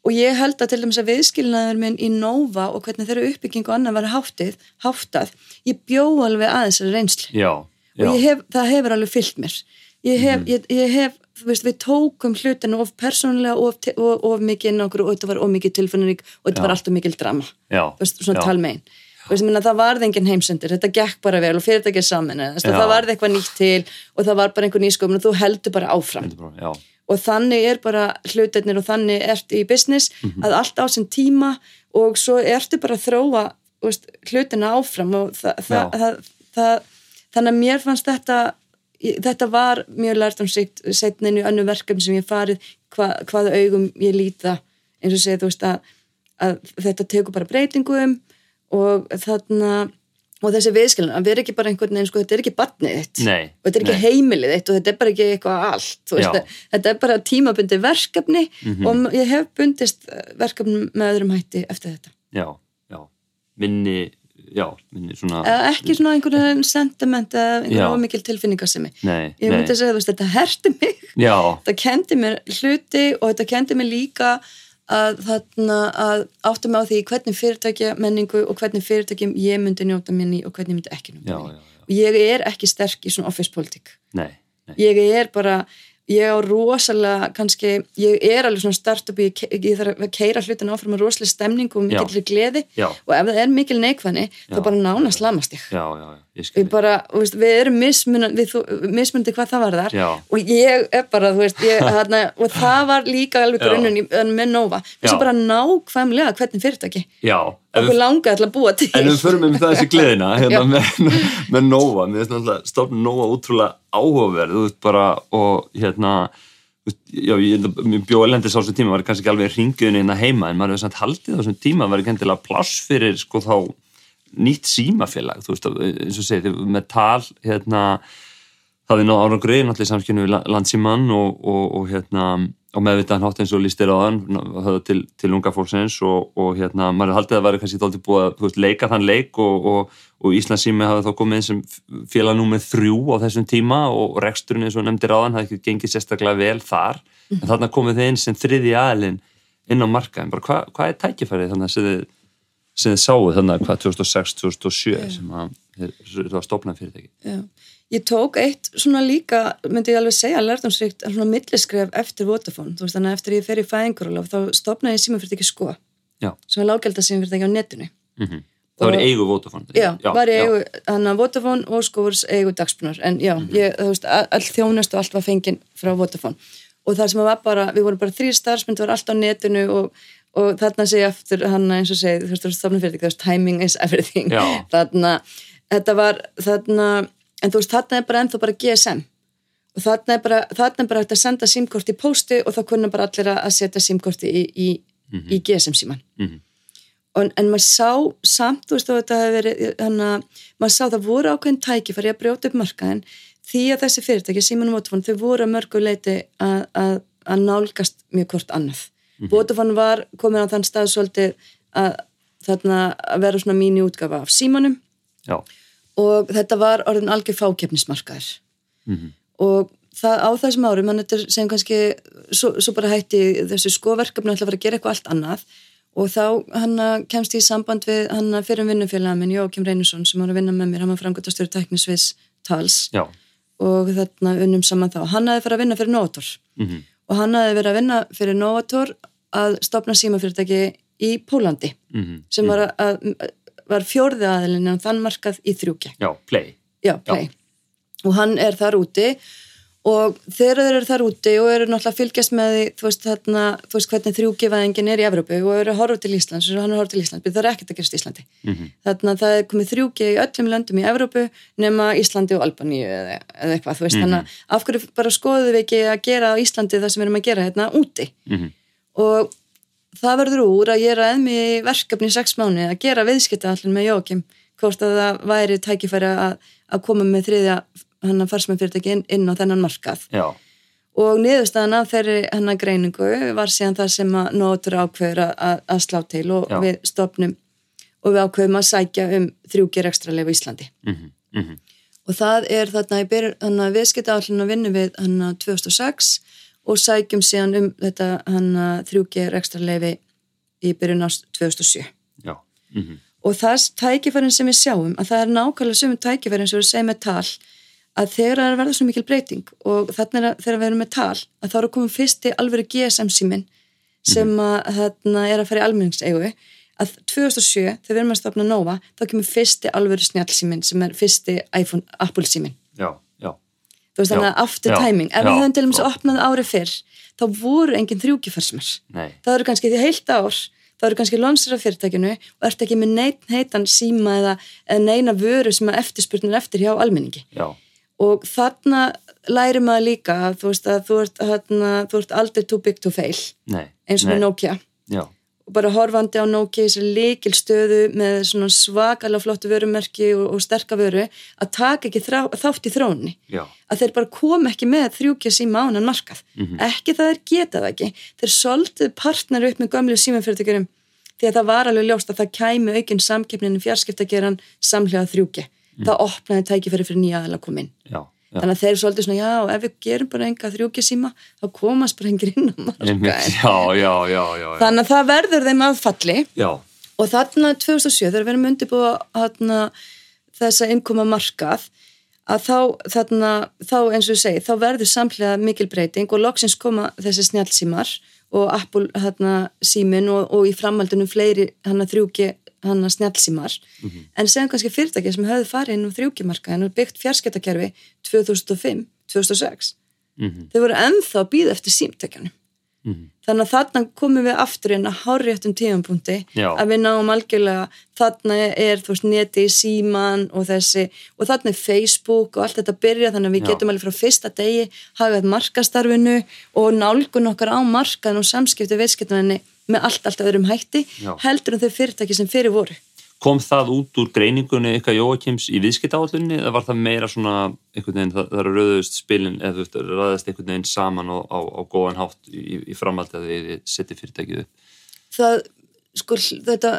og ég held að til dæmis að viðskilnaður minn í Nova og hvernig þeirra uppbygging og annað var háttið, háttað ég bjó alveg aðeins að reynslu. Já, já. og hef, það hefur alveg fyllt mér. Ég hef, Mhm. ég, ég hef veist, við tókum hlutinu of persónulega of, of, of mikið inn okkur og þetta var of mikið tilfinning og þetta Já. var alltaf mikil drama. Veist, svona talmein veist, minna, það varði engin heimsendir, þetta gekk bara vel og fyrirtækið saman, það varði eitthvað nýtt til og það var bara einhver nýsköpun og þú heldur bara áfram. Heldur bara, og þannig er bara hlutirnir og þannig ertu í business Mhm. að allt á sem tíma og svo ertu bara að þróa veist, hlutina áfram og þa þa það, þannig að mér fannst þetta þetta var mjög lært um setnin í önnu verkefni sem ég farið hva, hvaða augum ég líta eins og segja þú veist að, að þetta tekur bara breytingum og þarna og þessi viðskilin, að vera ekki bara einhvern veginn sko, þetta er ekki barnið þitt. Nei, og þetta er ekki nei. heimilið þitt og þetta er bara ekki eitthvað allt veist, þetta er bara tímabundi verkefni Mhm. og ég hef bundist verkefni með öðrum hætti eftir þetta. Já, já. Minni já, minni svona eða ekki svona einhvern veginn sentiment eða einhvern ómikil tilfinningasemi. Nei, ég myndi að segja, veist, þetta herti mig. Þetta kendi mér hluti og þetta kendi mér líka að þarna að áttum á því hvernig fyrirtækja menningu og hvernig fyrirtækjum ég myndi njóta minni og hvernig ég myndi ekki njóta já, minni. já, já, og ég er ekki sterk í svona office nei, ég er bara ég á rosalega kannski, ég er alveg svona startup ég, ég þarf að keira hlutin áfram með rosalega stemning og Já. mikil gleði. Já, og ef það er mikil neikvæðni þá Já. bara nánast lamast ég. Já, já, já, ég bara, veist, við erum mismunandi, mismunandi hvað það var þar Já. og ég er bara, þú veist, ég, þarna, og það var líka alveg grunnun með Nova, Já. þessi bara nákvæmlega hvernig fyrirtæki, okkur langaði til að búa til. En við förum um það þessi gleðina hérna með, með Nova. Mér finnst náttúrulega stofn Nova útrúlega áhugaverð. Þú veist bara og hérna já, ég, ég bjóð elendis á þessum tíma var kannski ekki alveg ringiðin inn að heima en maður hefur samt haldið á þessum tíma var ekki endilega pláss fyrir sko þá nýtt símafélag, þú veist, eins og segið með tal, hérna það við náðu árangrið, náttúrulega í samskynnu við landsímann og, og, og hérna og meðvitaðan hátt eins og lístir á þann til, til unga fólksins og, hérna, maður haldið að vera kannski dálítið búið að veist, leika þann leik og, Íslandsími hafði þá komið sem félag númer þrjú á þessum tíma og reksturinn eins og nefndir á þann hafði ekki gengið sérstaklega vel þar. En þarna komið þið inn sem þriði aðilinn inn á markaðin, bara hvað hva er tækifærið þannig að sem þið, sáuð þannig að hvað 2006-2007 sem að þið þið var stofnað fyrirtæki Já. Ég tók eitt svona líka, myndi ég alveg segja, lærdomsrikt, svona milliskref eftir Vodafone, þú veist, þannig að eftir ég fer í fæðingurulof, þá stopnaði ég símafyrirtæki sko, Já, sem er lággelda símafyrirtæki á netinu. mm það var eigu Vodafone Já, var já. eigu, hann að Vodafone og skófurs eigu dagspunar, en já, ég, þú veist, all þjónust og allt var fenginn frá Vodafone. Og það sem var bara, við vorum bara þrýr starfsmynd, það var allt á netinu og, og þarna sé ég aftur, hann eins og segi, þú veist, þú veist, stofnum fyrir því, timing is everything, Já. þarna, þetta var, þarna, en þú veist, þarna er bara ennþá bara GSM og þarna er bara, þarna er bara hægt að senda símkorti í pósti og þá kunna bara allir að setja símkorti í, í, í GSM síman Mhm. en, en maður sá samt, þú veist, að þetta hefur verið þannig að maður sá það voru ákveðin tækifæri að brjóta upp markaðin því að þessi fyrirtæki, Símanum Vodafone, þau voru að mörgu leiti að, að, að nálgast mjög hvort annað. Mm Vodafone var komin á þann stað svolítið að, þarna, að vera svona mínu útgafa af Símanum. Já, og þetta var orðin algjör fákeppnismarkaður. Mhm. og það á þessum árum hann þetta sem kannski svo, svo bara hætti þessu skoverkefni að fara að gera eitthvað allt annað. Og þá hann að kemst ég í samband við hann að fyrir vinnufélaga minn Jókim Reynursson sem var að vinna með mér, hann var framgötastjóri teknisvis tals. Já, og þarna unnum saman þá. Hann hafði farið að vinna fyrir Novator. Mhm, og hann hafði verið að vinna fyrir Novator að stopna símafyrirtæki í Pólandi mhm sem var, að, var fjórði aðilin en þann markað í þrjúki Já, play Já, play. Og hann er þar úti og þegar þeir eru þar úti og eru náttúrulega að fylgjast með því, þú veist, þarna, þú veist hvernig þrjúgifaðingin er í Evrópu og eru að horfa til Íslands og hann er að horfa til Íslands, það er ekkert að gerast í Íslandi. Mhm. Þannig að það er komið þrjúgi í öllum löndum í Evrópu nema Íslandi og Albaníu eða, eða eitthvað, þú veist, þannig að af hverju bara skoðum við ekki að gera á Íslandi það sem við erum að gera hérna úti Mhm. Og það verður úr að ég er að eðmi verkefni í sex mánu að gera viðskiptaallin með Jókim hvort að það væri tækifæri að, að koma með þriðja hann að farsmennfyrirtæki inn, inn á þennan markað. Já, og niðurstaðan af þeirri hennar greiningu var síðan það sem að nótur ákveður að, að, að slá til og Já. við stopnum og við ákveðum að sækja um þrjúkir ekstra leif í Íslandi. Mhm, mhm. Og það er þarna þannig að viðskiptaallin að vinna við hann að 2006 og sækjum síðan um þetta hann að þrjúkir ekstra leifi í byrjun ást 2007 Já, mhm. Og það tækifærin sem við sjáum að það er nákvæmlega sömum tækifærin sem við segjum með tal að þegar það er verða svo mikil breyting og þannig að þegar við erum með tal að þá eru komið fyrsti alvöru GSM símin sem að þarna er að fara í almenningseigu að 2007 þegar við erum að stopna Nova þá kemur fyrsti alvöru snjálsímin sem er fyrsti iPhone, Apple símin já, þú veist þannig að after já, timing. Ef við höfum til dæmis já. opnað árið fyrr þá voru engin þrjúkifarsmar nei. Það eru kannski því heilt ár það eru kannski lonsir af fyrirtækinu og ert ekki með neitt heitan síma eða, eða neina vöru sem að eftirspurnir eftir hjá almenningi. Já, og þarna læri maður líka þú veist að þú ert, þarna, þú ert aldrei too big to fail nei. eins og með Nokia. Já, og bara horfandi á Nokia í þessari líkil stöðu með svona svakalega flottu vörumerki og, og sterka vöru að taka ekki þrá, þátt í þróunni. Já, að þeir bara kom ekki með þrjúkja síma ánan markað. Mhm. ekki það þeir geta það ekki. Þeir soltið partner upp með gömlu símafyrirtækjurum því að það var alveg ljóst að það kæmi aukinn samkeppnin fjarskiptageran samlega þrjúki það opnaði tækifæri fyrir nýja aðeins að koma inn. Já, já. þannig að þeir eru svolítið svona, já, ef við gerum bara enga þrjúki síma, þá komast bara engir inn á já. þannig að það verður þeim aðfalli já. og þarna 2007 þegar við erum undirbúa þarna, þessa innkoma markað að þá, þarna, þá eins og ég segi, þá verður samlega mikil breyting og loksins koma þessi snjálfsímar og Apple þarna, símin og, og í framhaldunum fleiri hana þrjúki hana snjálfsímar en segjum kannski fyrirtæki sem höfðu farið inn á þrjúkimarkaðin og byggt fjarskiptakerfi 2005, 2006 Mhm. þau voru ennþá að býða eftir símtækjanum Mhm. þannig að þarna komum við aftur inn að hárréttum tíðanpunkti að við náum algjörlega þarna er þú veist neti síman og þessi og þarna er Facebook og allt þetta byrja þannig að við Já. getum alveg frá fyrsta degi hafið markastarfinu og nálgun okkar á markaðin og samskipti viðskiptuninni með allt, allt öðrum hætti Já. heldur en þau fyrirtæki sem fyrir voru Kom það út úr greiningunni ykkar Jóakims í viðskiptáallunni eða var það meira svona einhvern veginn, það, það eru rauðust spilin eða ræðast einhvern veginn saman á, á, á góðan hátt í, í framhaldi að þið setja fyrirtækið upp? það, sko, þetta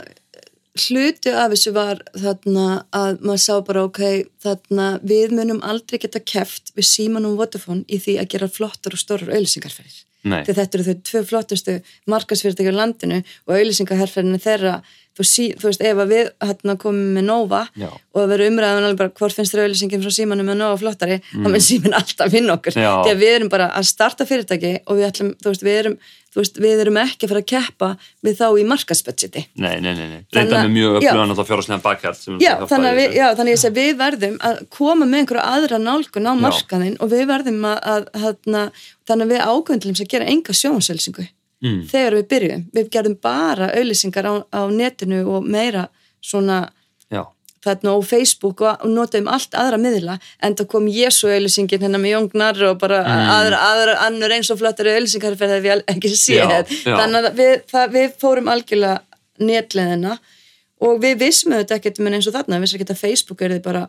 hluti af þessu var þarna að maður sá bara ok, þarna við munum aldrei geta keft við síman og Vodafone í því að gera flottar og stórar auðlýsingarferðir. Þegar þetta eru þau tvö flottustu markasfyrirtæki á landinu og auðlýsingarherferðinu þeirra þú, sí, þú veist, ef að við hérna, komum með Nova Já. og það verður umræðan alveg bara hvort finnst þér auðlýsingin frá símanum með Nova flottari, þá mun símin alltaf vinna okkur Já. að við erum bara að starta fyrirtæki og við ætlum, veist, við erum veist, við erum ekki að fara að keppa við þá í markasbudgeti nei, nei, nei, Reynda að- með mjög já. upplöðan og þá fjárháslega bakhjart Já, að, já, þannig að við verðum að koma með einhverja aðra nálgun á markaðin og við verðum að, að, að þannig að við ákvöndlum sem gera enga sjónselsingu Mm. þegar við byrjum. Við gerðum bara auðlýsingar á, á netinu og meira svona Já, þarna og Facebook og, og notaðum allt aðra miðla en það kom Jésu auðlýsingin hérna með Jóngnar og bara Mm. aðra, aðra annur eins og flottari auðlýsingar fyrir það við ekki Já, já. þannig að við, það, við fórum algjörlega netleðina og við vissum auðvitað ekkert menn eins og þarna, við vissum ekki að Facebook er þið bara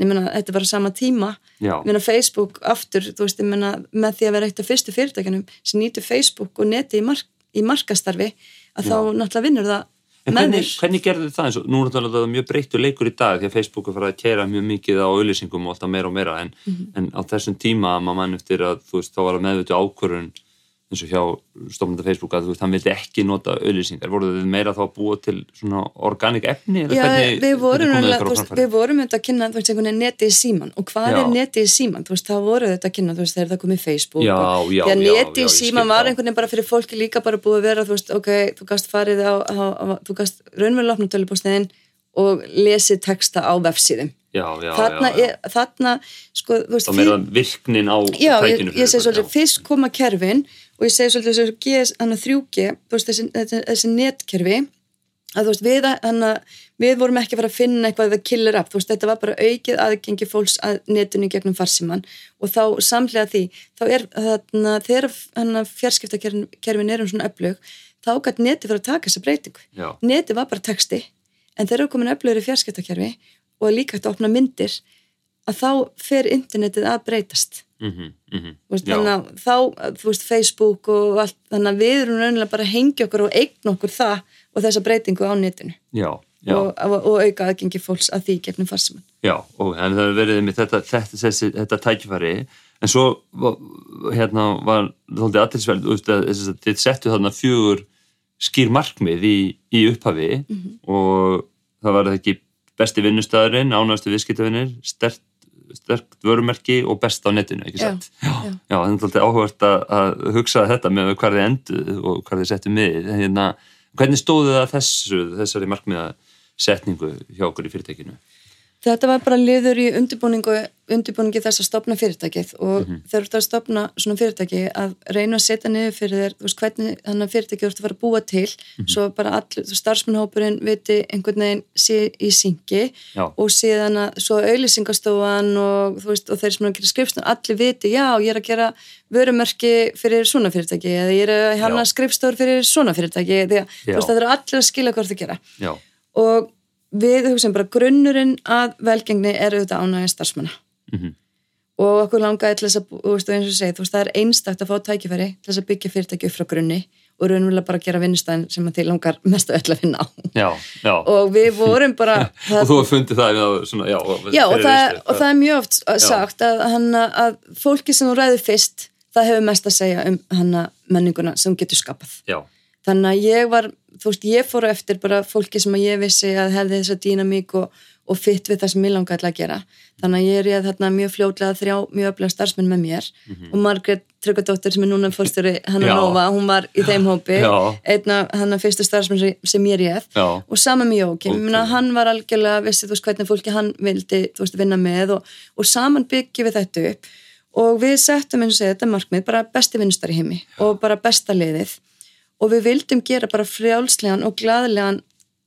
ég meina, þetta er bara sama tíma já, ég meina Facebook aftur, þú veist, ég meina með því að vera eitt af fyrstu fyrirtækjanum sem nýtur Facebook og neti í, mark, í markastarfi að þá náttúrulega vinnur það En hvernig, hvernig gerðu þið það eins og nú er þetta mjög breyttu leikur í dag því að Facebook er farið að kera mjög mikið á auðlýsingum og alltaf meira og meira en, Mhm. en á þessum tíma að maður mann eftir að þú veist þá var að meðvita ákvörun eins og hjá stofnandi Facebook að þú veist hann vildi ekki nota auðlýsingar voru þið meira þá að búa til svona organik efni Já, hvernig, við vorum, auðvitað að kynna þú veist, einhvern veginn netið í síman og hvað Já. er netið í síman, þú veist, það voru þetta að kynna þú veist, þegar það komið Facebook Já, og, því að já, í ég síman var einhvern veginn bara fyrir fólki líka bara búið að vera, þú veist, ok, þú gast farið á, á, á þú gast raunverulega opnum tölupósniðin og lesið texta á vefsíðum Já, já, þarna, já. Er, þarna sko, þú veist, þá meira virknin á Já, ég, tækinu ég segi ykkur, svolítið, fyrst koma kerfin og ég segi svolítið þessu GS, hann að 3G, þú veist, þessi, þessi, netkerfi, að þú veist, við, hann að, við vorum ekki að fara að finna eitthvað það killir upp, þú veist, þetta var bara aukið aðgengi fólks að netinu gegnum farsíman og þá samlega því, þá er þarna, þegar að fjarskiptakerfin er um svona öflug, þá gætt neti fyrir að taka þessa breytingu. Já. Neti var bara texti, en þegar er komin öflugur í fjarskiptakerfi og líka hægt að opna myndir, að þá fer internetið að breytast Mhm, mhm. Þú veist, Já. þannig að þá, þú veist, Facebook og allt, þannig að við erum raunilega bara að hengja okkur og eigna okkur það og þessa breytingu á netinu já, já. og, og, og auka aðgengi fólks að því gegnum farsimann. Já, og en það hefur verið með þetta, þetta, þessi, þetta tækifæri en svo hérna var þóldið aðtilsverð þið settu þarna fjögur skýr markmið í, í upphafi og það var ekki besti vinnustæðurinn, ánægastu viðskiptavinnir sterkt sterkt vörumerki og best á netinu, ekki satt? Já, já. já, það er alltaf áhugast að, hugsa þetta með hvað þið enduð og hvað þið settu miðið. Hérna, hvernig stóðu það þessu, þessari markmiða setningu hjá okkur í fyrirtækinu? Þetta var bara liður í undirbúningi þess að stopna fyrirtækið og Mhm. þegar þú ert að stopna svona fyrirtæki að reyna að setja niður fyrir þér, þú veist hvernig þannig að fyrirtæki þú ert að fara að búa til Mhm. svo bara allir, þú starfsmannhópurinn viti einhvern veginn sé í syngi Já. og síðan að svo auðlýsingastofan og þú veist og þeir sem er að gera skrifstofan, allir viti já ég er að gera vörumerki fyrir svona fyrirtæki eða ég er að hanna skrifstofur fyrir svona fyrirtæki því að þú veist það eru allir að skilja hvað það gera og við hugsaum bara grunnurinn að velgengni er auðvitað ánægja starfsmanna. Mhm, og okkur langaði til þess að, þú veist, og eins og ég segi, þú veist, það er einstakt að fá tækifæri til þess að byggja fyrirtæki upp frá grunni og raunverulega bara gera vinnustæðin sem að þið langar mest að öll að finna á. Já, já. og við vorum bara og þú hefði fundið það svona, já, já og, það, og það er mjög oft sagt að, hana, að fólki sem þú ræður fyrst það hefur mest að segja um hana menninguna sem getur skapað. Já. þannig að ég var, þú veist, ég fóru eftir bara fólki sem að ég vissi að hefði þessa dýnamík og og fytt við það sem ég langaði að gera. Þannig að ég er ég þarna mjög fljótlega þrjá mjög öflega starfsmenn með mér. Mm -hmm. og Margret Tryggadóttir sem er núna fórstöru hann að Nova, hún var í þeim hópi. Einna hann að fyrstu starfsmenn sem ég er ég og sama með Jókim okay. hann var algjörlega vissið þú veist hvernig fólki hann vildi þú veist vinna með og, og saman byggjum við þetta upp. Og við settum eins og segja þetta markmið bara besti vinnustar í heimi og bara besta liðið og við vildum gera bara frjálslegan og glæðilegan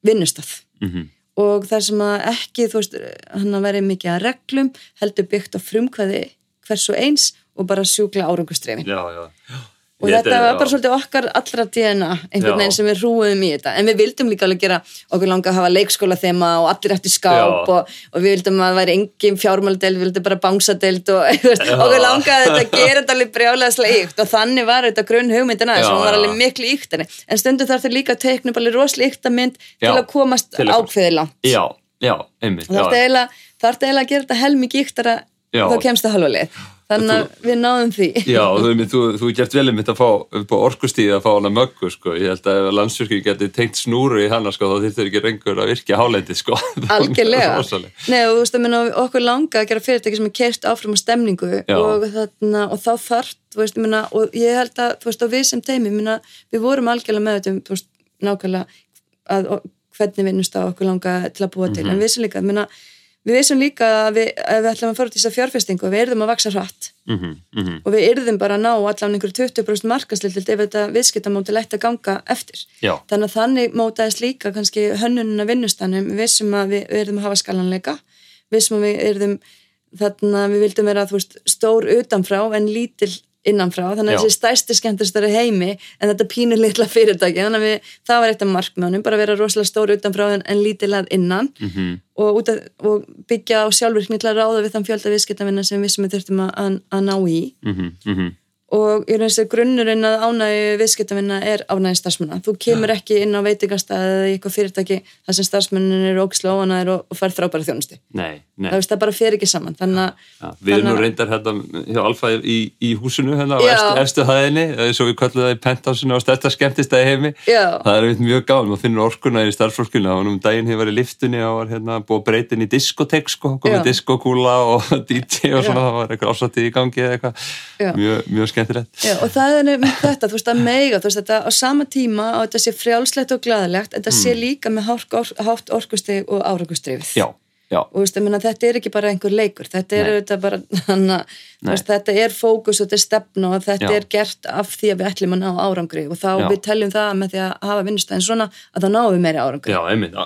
vinnustaf mm -hmm og það sem að ekki, þú veist, hann að veri mikið að reglum, heldur byggt á frumkvæði hversu eins og bara sjúkla árangustrefin. Já, já, já og þetta var bara svolítið okkar allra DNA einhvern veginn sem við hrúum í þetta. En við vildum líka alveg gera okkur langa að hafa leikskóla þema og allir eftir skáp og, og við vildum að það væri engin fjármáldeld við vildum bara bánsadeld og okkur langa að þetta gera þetta alveg brjálega slægt og þannig var þetta grunn hugmyndina sem var alveg miklu íkt en stundum þarf þetta líka að teikna alveg rosalega íkta mynd til að komast ákveði langt. Já, já, einmitt Það þarf þetta eiginlega að gera þetta helmikið íktara þá kemst það halva leið. Þannig að við náðum því. Já, þú, þú, þú gert vel um þetta að fá upp á orkustíði að fá hana möggu sko. ég held að ef landsfjörki geti tengt snúru í hana sko, þá þurftur ekki reyngur að virka hálendi sko. Algjörlega. Nei, og þú veist að minna, okkur langa að gera fyrirtæki sem er kert áfram á stemningu og, þarna, og þá þarf veist, minna, og ég held að, þú veist, og við sem teimi minna, við vorum algjörlega með þetta þú veist, nákvæmlega að, hvernig vinnust á okkur langa til að búa til. Mm -hmm. en við sem líka, minna við veisum líka að við, að við ætlum að fara til þess að fjárfestingu við erðum að vaksa hratt mm -hmm, mm -hmm. og við erðum bara að ná allan einhverju 20% markaslilt ef þetta viðskiptamóti lætt að ganga eftir Já. þannig að þannig mótaðist líka kannski hönnununa vinnustanum við veisum að við, erðum að hafa skalanleika við veisum að við erðum þannig að við vildum vera veist, stór utanfrá en lítil innanfrá, þannig að þessi stærsti skemmtistari heimi en þetta pínur litla fyrirtæki þannig að við, það var eitt af markmjónum bara vera rosalega stóri utanfrá en, en lítilað innan. Mm -hmm. og, að, og byggja á sjálfvirkni til að ráða við þann fjölda viðskiptavinna sem við sem við þurftum að, að ná í. Mm -hmm og ég veist að grunnurinn að ánægi viðskiptavinna er ánægi starfsmanna. Þú kemur ja. ekki inn á veitingastæði eða eitthvað fyrirtæki þar sem starfsmannin er ógislega óanæðir og, og fær frábæra þjónusti nei, nei. það, það bara fer ekki saman. Að ja, við erum nú reyndar hérna hjá Alfa í, í húsinu hérna á efstu, hæðinni svo við kallum það í penthásinu og stærsta skemmtistæði heimi. Já. það er mjög gáð, maður finnur orkuna í starfsfólkuna og um daginn hefur verið liftunni og var hérna búið breytin í diskotek sko, komið diskokúla og DJ og svona, það skemmtilegt. Já, og það er þetta, þú veist, að meiga þú veist, þetta á sama tíma og þetta sé frjálslegt og glæðilegt, þetta mm. sé líka með hátt orkusteg og árakustrifið Já Já. og veist, minna, þetta er ekki bara einhver leikur þetta er, bara, hana, veist, þetta er fókus og þetta er stefn og þetta Já. er gert af því að við ætlum að ná árangri og þá Já. við teljum það með því að hafa vinnustæðin svona að þá náum við meiri árangri Já, einmitt,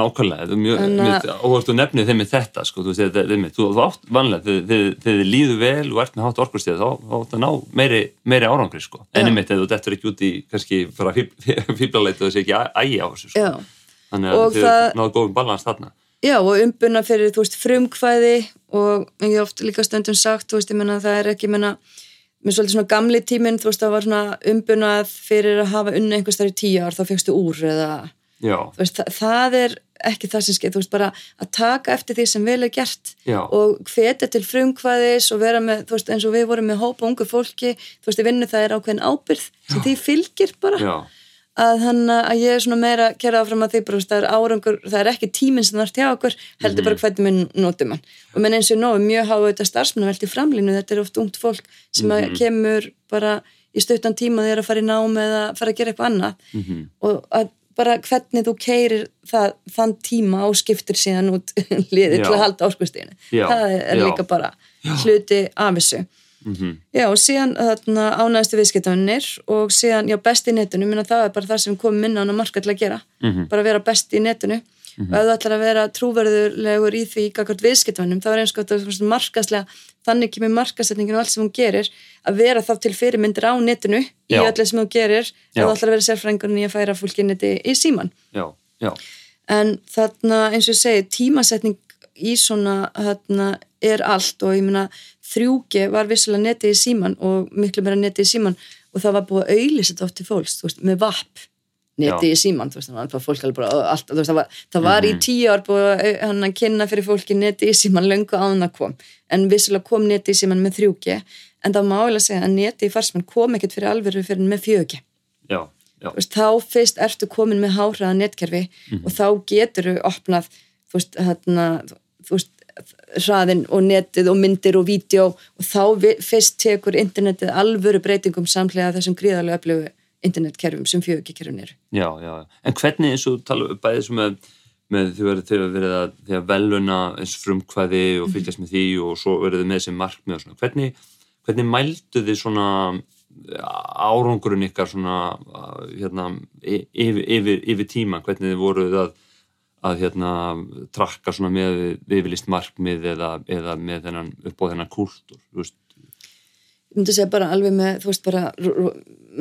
nákvæmlega þetta er mjög óhverst að nefni þeim með þetta sko, þú veist, einmitt, þú átt vanlega þegar þið líðu vel og ert með hátt orkustíð þá átt að ná meiri, meiri árangri sko, en einmitt, ef þú dettur ekki út í kannski fara fýblaleit og þessi ekki ægi á þessu sko. þannig að þið náðu góðum balans þarna Já og umbuna fyrir þú veist frumkvæði og ég hef oft líka stundum sagt þú veist ég menna það er ekki menna með svolítið svona gamli tíminn þú veist það var svona umbunað fyrir að hafa unna einhvers þar í tíu ár þá fegstu úr eða veist, það, það er ekki það sem skeið, þú veist bara að taka eftir því sem vel er gert Já. og hvetja til frumkvæðis og vera með, þú veist eins og við vorum með hópa ungu fólki, þú veist ég vinnu það er ákveðin ábyrð sem því fylgir bara. Já að, hana, að ég er svona meira að kera áfram að því bara, það er árangur, það er ekki tíminn sem það er hjá okkur, heldur bara mhm. hvernig við notum hann og menn eins og nógu mjög hafa þetta starfsmenn veldi framlínu, þetta er oft ungt fólk sem mm -hmm. kemur bara í stuttan tíma þegar að fara í nám eða fara að gera eitthvað annað mm -hmm. og að bara hvernig þú keirir það, þann tíma og skiptir síðan út liðið til að halda orkustíðinu það er já. líka bara já. hluti af þessu Mm -hmm. Já og síðan ánæðistu viðskiptavinnir og síðan já best í netinu, minna það er bara það sem komum minna á marka til að gera, mm -hmm. bara vera best í netinu. Mm -hmm. og ef þú ætlar að vera trúverðulegur í því akkord viðskiptavinnum þá er eins og þetta markaslega þannig kemur markasetningin og allt sem hún gerir að vera þá til fyrirmyndir á netinu í öllu sem hún gerir ef þú ætlar að vera sérfrængurinn í að færa fólki neti í síman Já, já. En þarna eins og ég segi tímasetning í svona hérna, er allt. Og ég meina 3G var vissilega netið í síman og miklu meira netið í síman og það var búið að auðlýsa þetta oft til fólks, veist, með vapp netið í síman, veist, það var allt, veist, það var, það var Mhm. í tíu ár búið að hann að kynna fyrir fólki netið í síman löngu án að kom, en vissilega kom netið í síman með 3G, en það má eiginlega segja að netið í farsmann kom ekkert fyrir alvöru fyrir með 4G já, veist, þá fyrst ertu komin með háhraða netkerfi og þá getur þú opnað þú veist, hérna, þú veist, hraðin og netið og myndir og vídeo og þá fyrst tekur internetið alvöru breytingum samlega þessum gríðarlega öflugu internetkerfum sem fjögurkerfum eru. já, já. En hvernig eins og tala bæðið sem með, með því að þið verið að, því að veluna eins frumkvæði og fylgjast með því og svo verið þið með þessi markmið og svona. Hvernig, hvernig mældu þið svona árangurinn ykkar svona hérna, y- yfir, yfir, yfir tíma, hvernig þið voruð að að hérna trakka svona með yfirlist markmið eða, eða með þennan upp á þennan þú veist, Ég myndi segja bara alveg með, þú veist, bara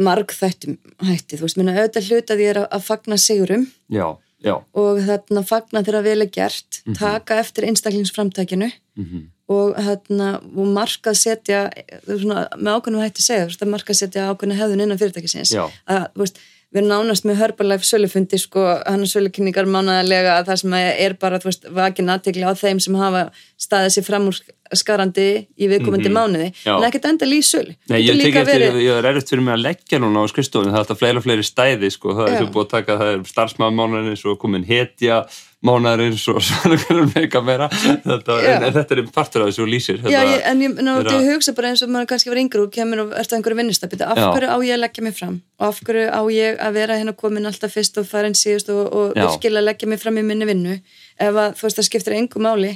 marg þættum hætti, þú veist, minna auðvitað hluta því er að, að fagna sigurum já, já, og þarna fagna þeirra vel er gert, taka eftir einstaklingsframtækinu mhm, og, þarna, og markað setja svona, með ákveðnum hætti segja þú veist, að markað setja ákveðna hefðun innan fyrirtækisins. Já. að þú veist, við erum nánast með Herbalife sölufundi sko, hann er sölukynningar mánaðarlega að það sem er bara, þú veist, vakin aðtegli á þeim sem hafa staðið sér fram úr skarandi í viðkomandi mánuði. Já. en ekkert endal í sölu. Nei, Getur ég líka tek eftir, verið- ég er erfitt fyrir mig að leggja núna á skrifstofinu, það er alltaf fleira og fleiri stæði, sko, það er Já. sem búið að taka, það er starfsmaðurmánaðurinn, svo komin hetja mánaðurinn, svo svona hvernig meika meira, þetta, Já. en, en þetta er partur af þessu og lýsir. Já, ég, en ég, ná, ég hugsa bara eins og maður kannski var yngri og kemur og ert á einhverju vinnustabiti, af Já. hverju á ég að leggja mig fram og af hverju á ég að vera hérna komin alltaf fyrst og fara inn síðust og, og Já. virkilega leggja mig fram í minni vinnu ef að þú veist það skiptir engu máli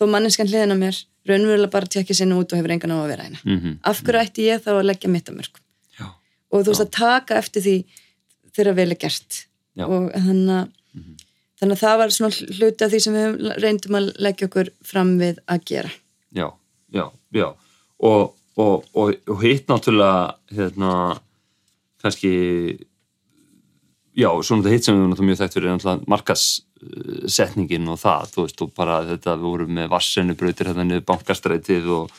þó manneskan hliðina mér raunverulega bara tekja sinni út og hefur engan á að vera hérna Mhm. af hverju ætti ég þá að leggja mitt að mörgum Já, og þú veist að taka eftir því þegar vel er gert Já. og þannig að þannig að það var svona hluti af því sem við reyndum að leggja okkur fram við að gera. Já, já, já, og, og, og, og hitt náttúrulega, hérna, kannski, já, svona þetta hitt sem við náttúrulega mjög þekkt fyrir er náttúrulega markassetningin og það, þú veist, og bara þetta við vorum með vassennubrautir hérna niður bankastrætið og,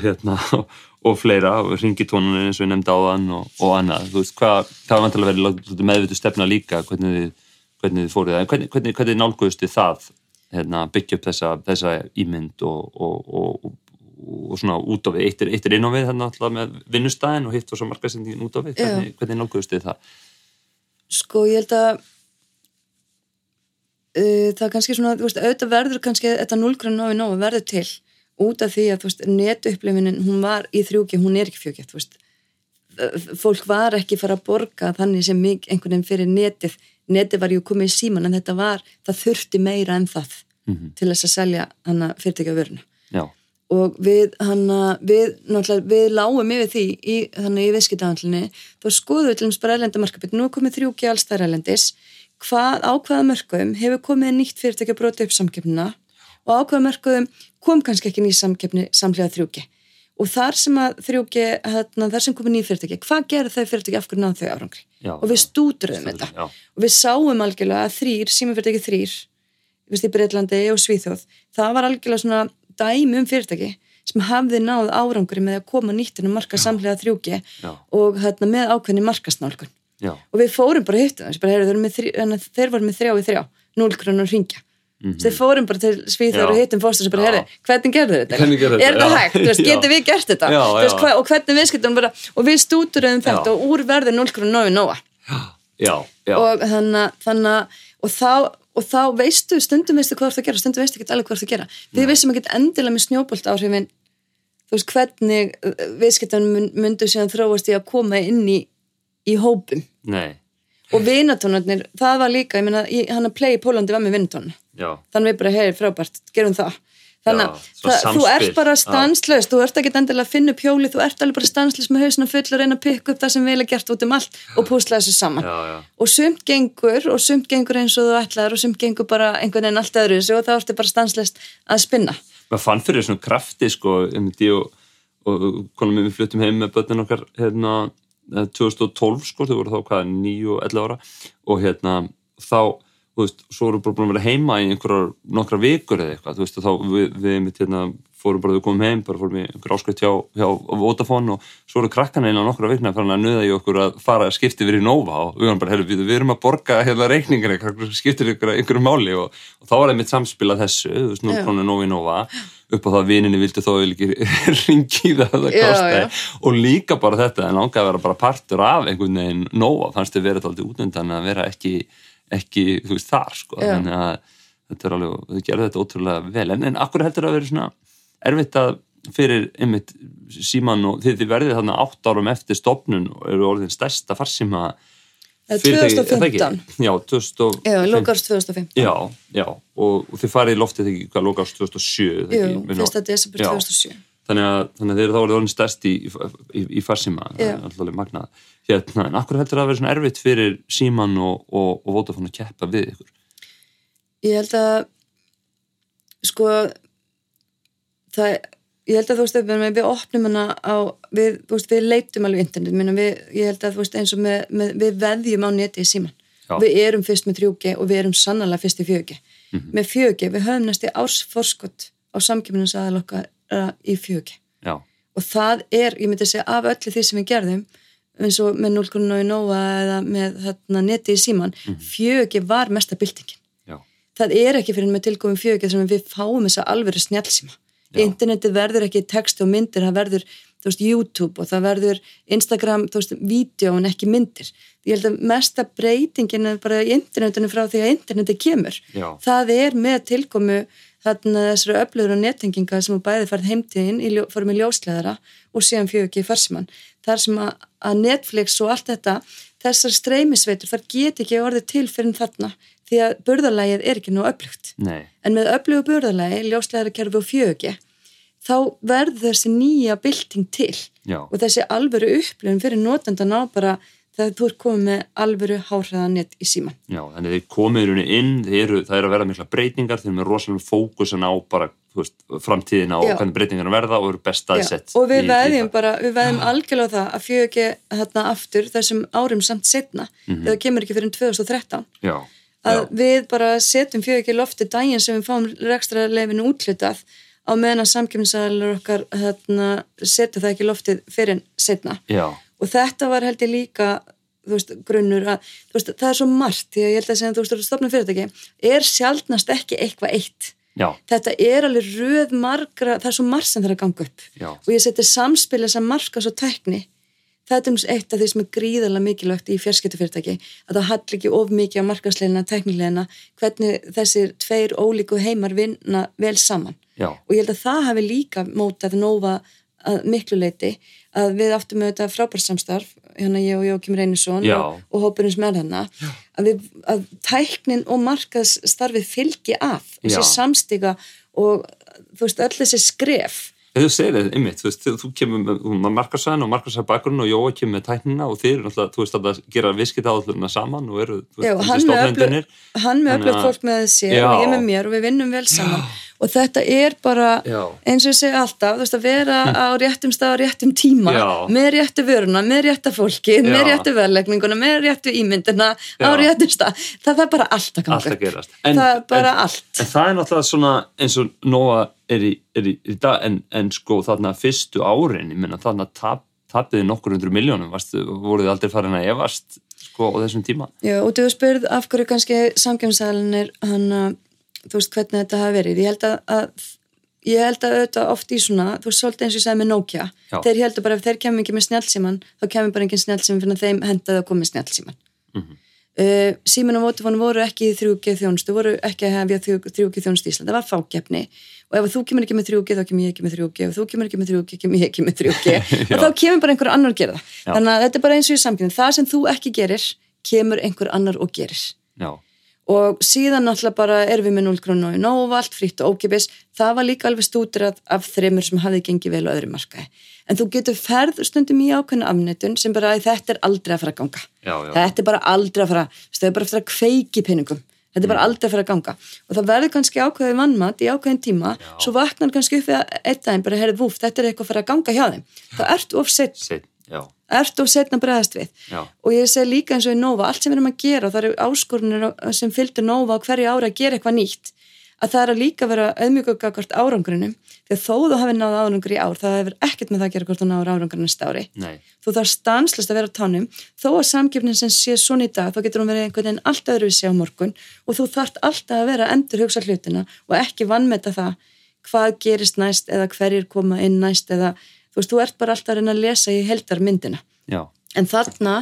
hérna og fleira, ringitónunni eins og ég nefndi áðan og, og annað, þú veist, hvað það var vantilega verið meðvitu stefna líka hvernig þið, hvernig þið fóruð það, hvernig, hvernig, hvernig nálguðust þið það hérna, byggja upp þessa, þessa ímynd og, og, og, og svona út á við, eitt er, eitt er inn á við þannig alltaf með vinnustæðin og hitt og svo markasendingin út á við, hvernig, hvernig nálguðust þið það? Sko ég held að uh, það er kannski svona, þú veist, auðvitað verður kannski þetta núlgrunn nógu nógu verður til út af því að, þú veist, netupplifinin hún var í þrjúki, hún er ekki fjöki þú veist, fólk var ekki fara að borga þannig sem einhvern veginn fyrir netið, netið var jú komið í síman en þetta var, það þurfti meira en það Mhm. til þess að selja hana fyrirtækja vöruna Já, og við, hana, við, náttúrulega, við lágum yfir því í, þannig í viðskiptahandlinni þá skoðum við til dæmis bara erlenda markabit nú er komið þrjúki alls þær erlendis. Hvað, á hvaða mörgum hefur komið nýtt fyrirtæki að brota upp samkeppnina? Og á hvaða mörgum kom kannski ekki ný samkeppni samlega þrjúki og þar sem að þrjúki hérna, þar sem komið ný fyrirtæki, hvað gerir þau fyrirtæki af hverju náðu þau árangri? Já. og við stúdruðum þetta. Já, og við sáum algjörlega að þrýr, símafyrirtæki þrýr í Breitlandi og Svíþjóð það var algjörlega svona dæmi um fyrirtæki sem hafði náð árangri með að koma nýttinu marka samlega þrjúki Já. og hérna, með ákveðni markasnálgun já, og við fórum bara hitta þess bara, heyrðu, þeir, voru með þrjá í þrjá núlgrunn og ringja Mhm. þeir fórum bara til Svíþjóð Já. og hittum fórstur sem bara, heyrðu, hvernig gerðu þetta? Hvernig gerðu er þetta? þetta Já. hægt? Veist, getum við gert þetta? Já, veist, hva, og hvernig viðskiptum bara og við stúturum þetta og úr verði núlgrunn nógu nóga já, já, og þannig þannig og þá og þá veistu, stundum veistu hvað þú ert að gera stundum veistu ekki alveg hvað þú ert að gera við vissum ekki endilega með snjóbolt áhrifin þú veist hvernig viðskiptan myndu síðan þróast í að koma inn í, í hópum nei, og vinatónarnir, það var líka ég meina, ég- hann að play í Pólandi var með vinatón já, þannig við bara, hei, frábært, gerum það. Þannig að það- þú ert bara Já. stanslaust þú ert ekki endilega að finna upp hjóli, þú ert alveg bara stanslaust með hausina full og reyna að pikka upp það sem vel er gert út um allt og púsla þessu saman. Já, já, og sumt gengur og sumt gengur eins og þú ætlaður og sumt gengur bara einhvern veginn allt öðru og þá ertu bara stanslist að spinna. Maður fann fyrir svona krafti sko, um því og, og konum við fluttum heim með börnin okkar hérna, eh, 2012 sko, þau voru þá hvað 9 og 11 ára. Og hérna þá veist, svo erum við bara búin að vera heima í einhverjar nokkra vikur eða eitthvað, veist, þá við, við mitt hérna, fórum bara, við komum heim, bara fórum í einhver áskrift hjá, hjá Vodafone og svo eru krakkana einan nokkra vikna fyrir að nöða í okkur að fara að skipti við í Nova og við varum bara, herru, við, við erum að borga hérna reikningar, skiptir ykkur einhverju máli. Og, og þá var það mitt samspil að þessu, þú veist, nú konar Nova í Nova upp á það að vininni vildi þó ekki ringi það að það kosti og líka bara þetta, en ánga að vera bara partur af einhvern veginn Nova, fannst þið verið alltaf útöndan að vera ekki ekki, þú veist, þar sko. þannig að þetta er alveg, þau gerðu þetta ótrúlega vel, en, en akkur heldur að vera svona erfitt að fyrir einmitt síman og þið, þið verðið þarna átt árum eftir stopnun og eru orðin stærsta farsíma 2015 Já, 2015 Já, lókast 2015 Já, já, og, og þið farið í loftið þegar lókast 2007 Jú, fyrsta desember 2007 Þannig að, þannig að þeir eru þá orðin stærst í, í, í farsíma, alltaf magnað hérna, en akkur heldur það að vera svona erfitt fyrir síman og, og, og Vodafone að keppa við ykkur? Ég held að sko það, ég held að þú veist við opnum hana á við, veist, við leitum alveg internet Minna, við, ég held að veist, eins og með, með, við veðjum á neti í síman Já. við erum fyrst með 3G og við erum sannlega fyrst í 4G mm -hmm. með 4G, við höfum næst í ársforskott á samkjöfnins aðalokkar í 4G Já. og það er, ég myndi að segja af öllu því sem við gerðum eins og með 0.9 Nova eða með þarna, neti í síman mm -hmm. 4G var mesta byltingin Já. það er ekki fyrir með tilgóðum 4G sem við fáum þess að alveg snjálfsíma internetið verður ekki text og myndir, það verður veist, YouTube og það verður Instagram, vídeo en ekki myndir. Ég held að mesta breytingin er bara í internetinu frá því að internetið kemur. Já. Það er með tilkomu þarna þessari öflugur og nettenginga sem bæði farið heimtíðin í formi ljósleðara og síðan fjög ekki farsmann. Þar sem að, að Netflix og allt þetta, þessar streymisveitur, þar get ekki orðið til fyrir þarna því að burðarlægið er ekki nú öflugt. Nei. En með öflugu burðarlægi, ljósleðara kerfi og fjögi, þá verður þessi nýja bylting til Já. og þessi alvöru upplifin fyrir notendan á bara þegar þú ert komið með alvöru háhræðanett í síman. Já, þannig þeir komið í rauninni inn, eru, það er að vera mikla breytingar, þeir eru með rosalega fókusin á bara veist, framtíðina og hvernig breytingarna verða og eru best aðsett. Og við veðjum bara, við veðjum algjörlega það að fjög ekki hérna aftur þessum árum samt setna, mm -hmm. eða kemur ekki fyrir 2013. Já. Að Já. við bara setjum fjög ekki lofti daginn sem við fáum rekstra lefinu útlutað á meðan að samkjöfnisaðalur okkar hérna, setja það ekki loftið fyrir setna. Já og þetta var held ég líka veist, grunnur að veist, það er svo margt því að ég held að segja að þú veist að stopna fyrirtæki er sjálfnast ekki eitthvað eitt Já. þetta er alveg röð margra það er svo margt sem það er að ganga upp Já. og ég seti samspil þess að marka svo tækni þetta er mjög eitt af því sem er gríðarlega mikilvægt í fjarskiptufyrirtæki að það halli ekki of mikið á markasleina, teknilegina hvernig þessir tveir ólíku heimar vinna vel saman Já. og ég held að það hafi líka mótað nófa miklu leiti að við áttum með þetta frábærsamstarf hérna ég og Jókim Reynisson og, og hópurins með hana að, við, að tæknin og markaðsstarfið fylgi af þessi samstiga og þú veist öll þessi skref. Þú segir það ymmið, þú veist, þú kemur með markarsæðin og markarsæð bakgrunn og Jóa kemur með tæknina og þeir eru náttúrulega, þú veist, að gera viskit áðurna saman og eru, þú veist, þessi stofnendunir Hann með öflögt fólk með sér og ég með mér og við vinnum vel saman. Já og þetta er bara Já. eins og ég segi alltaf veist, að vera hm. á réttum stað á réttum tíma Já. með réttu vöruna, með rétta fólki Já. með réttu verlegninguna, með réttu ímyndina á réttum stað það er bara allt að ganga upp en, það er bara en, allt en það er náttúrulega svona eins og Nóa er í, er í, í dag en, en sko þarna fyrstu árin ég menna þarna tap, tapiði nokkur hundru miljónum voruð þið aldrei farin að evast sko á þessum tíma Já og þú spurð af hverju kannski samgjömsælinir hann að þú veist hvernig þetta hafi verið. Ég held að, að ég held að auðvitað oft í svona, þú veist svolítið eins og ég segði með Nokia. Já. þeir heldur bara ef þeir kemur ekki með snjálfsíman þá kemur bara engin snjálfsíman fyrir að þeim hendaði að koma með snjálfsíman mm -hmm. uh, Síman og Votafón voru ekki í 3G þjónustu, voru ekki að hefja 3G þjónustu í Ísland, það var fákjefni og ef þú kemur ekki með 3G þá kemur ég ekki með 3G og þú kemur ekki með 3G, kemur ég ekki með 3G og þá kemur bara einhver annar að gera það að þetta er bara og síðan náttúrulega bara erum við með 0 krónu og allt fritt og ókipis það var líka alveg stúdrað af þreymur sem hafið gengið vel á öðru markaði. En þú getur ferð stundum í ákveðna afnitun sem bara að þetta er aldrei að fara að ganga. Já, já. þetta er bara aldrei að fara það er bara að fara að kveiki pinningum þetta er bara mm. aldrei að fara að ganga. Og það verður kannski ákveðið vannmatt í ákveðin tíma já. svo vaknar kannski upp við eitt daginn bara, herrið vúf, þetta er eitthvað að fara að ganga hjá þeim. Þá ert of sett ert og setna bregðast við Já. og ég segi líka eins og í Nova, allt sem við erum að gera og það eru áskorunir sem fylgdur Nova á hverju ára að gera eitthvað nýtt að það er að líka vera auðmjögugakvart árangurinu því að þó þú hafi náða árangur í ár það hefur ekkert með það að gera hvort þú náður árangur næsta ári Nei. þú þarf stanslist að vera tánum þó að samgefnin sem sé svona í dag þá getur hún verið einhvern veginn allt öðruvísi á morgun og þú þarft alltaf að vera að endur hugsa hlutina og ekki vannmeta það hvað gerist næst eða hverjir koma inn næst eða þú veist, þú ert bara alltaf að reyna að lesa í heldarmyndina Já. en þarna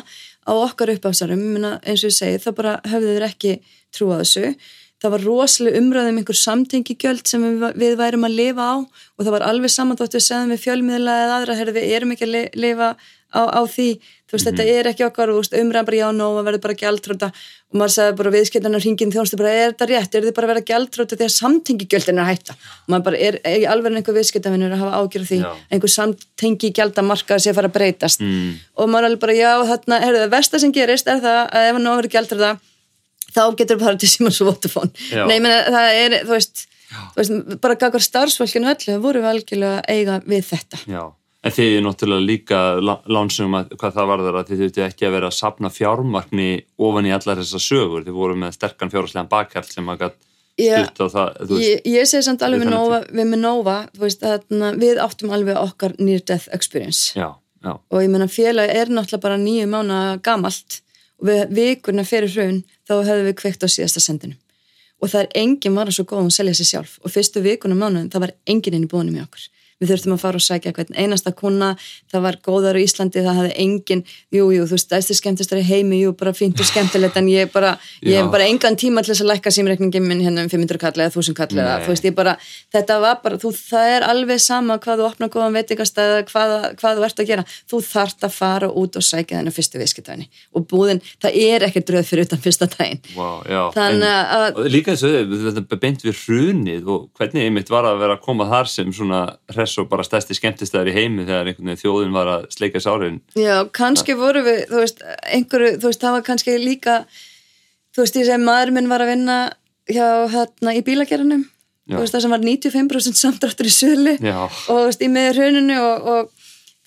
á okkar uppáfsarum eins og ég segi, þá bara höfðu þeir ekki trú á þessu. Það var rosalega umræðum einhver samtengigjöld sem við, við værum að lifa á og það var alveg samanþótt við segðum við fjölmiðla eða aðra, herri, við erum ekki að li, lifa á, á því, þú veist, þetta er ekki okkar umræðan bara já, nó, það verður bara gjaldtróta og maður sagði bara viðskiptarnar hringin þjónstu bara, er þetta rétt, er þið bara að vera gjaldtróta þegar samtengigjöldin er að hætta og maður bara, er, er alveg einhver viðskiptarvinnur að hafa ágjörð því, Já. einhver samtengigjaldamarkað sé að fara að breytast Mm. og maður alveg bara, já, þarna, herru, það versta sem gerist er það að ef hann á að vera gjaldtróta þá getur bara til Simons og Votafón Já. Nei, menn, það er, þú veist, þú veist bara gagvar starfsfólkinu öllu, voru við algjörlega eiga við þetta. Já. En þið er náttúrulega líka lá- lánsum að hvað það varður að þið þurftu ekki að vera að sapna fjármarkni ofan í allar þessar sögur. Þið voru með sterkan fjárhagslegan bakhjall sem að stutt á það. veist. ég, ég segi samt alveg við Nova, við með Nova, veist, þarna, við áttum alveg okkar near death experience Já, já, og ég menna félagi er náttúrulega bara nýju mánu gamalt og við vikurna fyrir hrun þá hefðum við kveikt á síðasta sendinu og það er enginn var svo góð að selja sér sjálf og fyrstu vikuna mánuðin það var enginn inn í búinu með okkur við þurftum að fara og sækja hvern einasta kuna það var góðar á Íslandi, það hafði enginn jú, jú, þú veist, það er skemmtist í heimi jú, bara fínt og skemmtilegt en ég bara ég hef bara engan tíma til þess að lækka símreikningin minn hérna um 500 kall eða 1000 kall eða þú veist, ég bara, þetta var bara þú, það er alveg sama hvað þú opna góðan veitingastæða, hvað, hvað þú ert að gera. Þú þart að fara út og sækja þennan fyrstu viðskiptæðinni og búðin, það er ekki dröð fyrir utan fyrsta daginn. Wow. Þannig að- Líka þetta er beint við hrunið og hvernig einmitt var að vera að koma þar sem svona og bara stærsti skemmtistæðar í heimi þegar einhvern veginn þjóðin var að sleika sárin. Já, kannski voru við, þú veist, einhverju, þú veist, það var kannski líka, þú veist, ég segi maður minn var að vinna hjá hérna í bílagerunum, Já. þú veist, það sem var 95% samdráttur í sölu Já. og þú veist, í meður hruninu og, og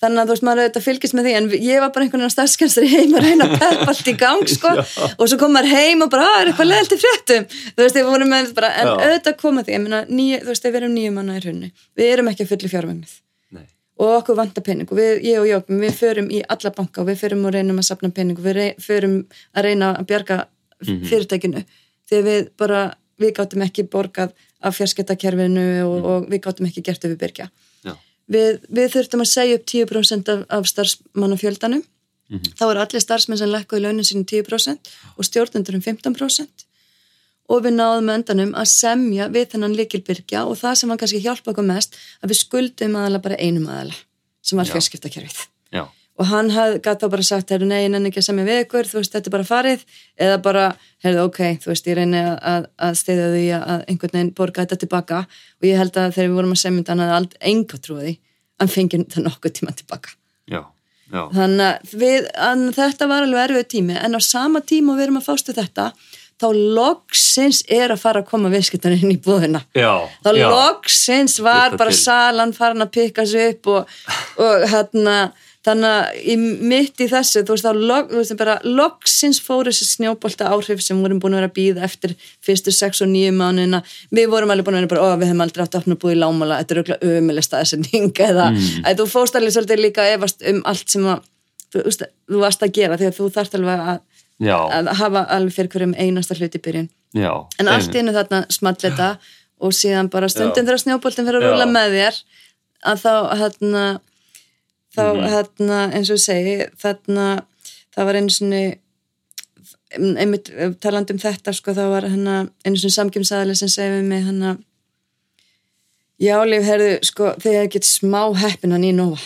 þannig að þú veist, maður auðvitað fylgist með því en ég var bara einhvern veginn starfskenstur í heim að reyna að peppa allt í gang, sko. Og svo kom maður heim og bara, að, er eitthvað leðalt í fréttum? Þú veist, við vorum með bara, en Já. auðvitað koma því, ég meina, níu, þú veist, við erum nýju manna í hruninu, við erum ekki að fulli fjárvæmið og okkur vantar pening og við, ég og Jókum, við förum í alla banka og við förum og reynum að sapna pening og við rey, förum að reyna að bjarga Mhm. fyrirtækinu. Þegar við bara, við gáttum ekki borgað af fjarskiptakerfinu og, og við gáttum ekki gert við byrja. Við, við þurftum að segja upp 10% af, af starfsmannafjöldanum Mhm. þá eru allir starfsmenn sem lækkuði launin sín 10% og stjórnendur um 15% og við náðum með endanum að semja við þennan likilbyrgja og það sem var kannski hjálpa okkur mest að við skuldum aðala bara einum aðala sem var fjarskiptakerfið. Og hann gæti þá bara sagt, heyrðu nei, ég nenni ekki að semja við ykkur þú veist, þetta er bara farið eða bara, heyrðu ok, þú veist, ég reyni að, að, að steyða því að einhvern veginn borga þetta tilbaka og ég held að þegar við vorum að semja þetta hann hafði aldrei enga trúið því hann fengi þetta nokkuð tíma tilbaka Já. Já. þannig við, að þetta var alveg erfið tími en á sama tíma við erum að fástu þetta þá loksins er að fara að koma viðskiptan inn í búðina Já. þá loksins var bara salan farin að pikka sig upp og, og hérna þannig að í mitt í þessu þú veist þá lok, þú veist, bara, loksins fóru þessi snjóbolta áhrif sem vorum búin að vera að býða eftir fyrstu 6 og 9 mánuðina. Við vorum alveg búin að vera bara, ó við hefum aldrei átt að búið í lámála, þetta er auðvitað ömuleg staðsending eða Mm. þú fóst alveg svolítið líka efast um allt sem að, þú, veist, þú varst að gera því að þú þarft alveg að, að hafa alveg fyrir hverjum einasta hluti í byrjun. Já. en allt í hennu þarna small þetta og síðan bara stundin þegar snjóboltin fyrir að rúla með þér að þá hérna þá Mhm. hérna eins og ég segi þarna það var einu sinni einmitt talandi um þetta sko það var hérna einu sinni samkjömsæðali sem segi við mig hérna já líf herðu sko þegar ég get smá heppinan í Nova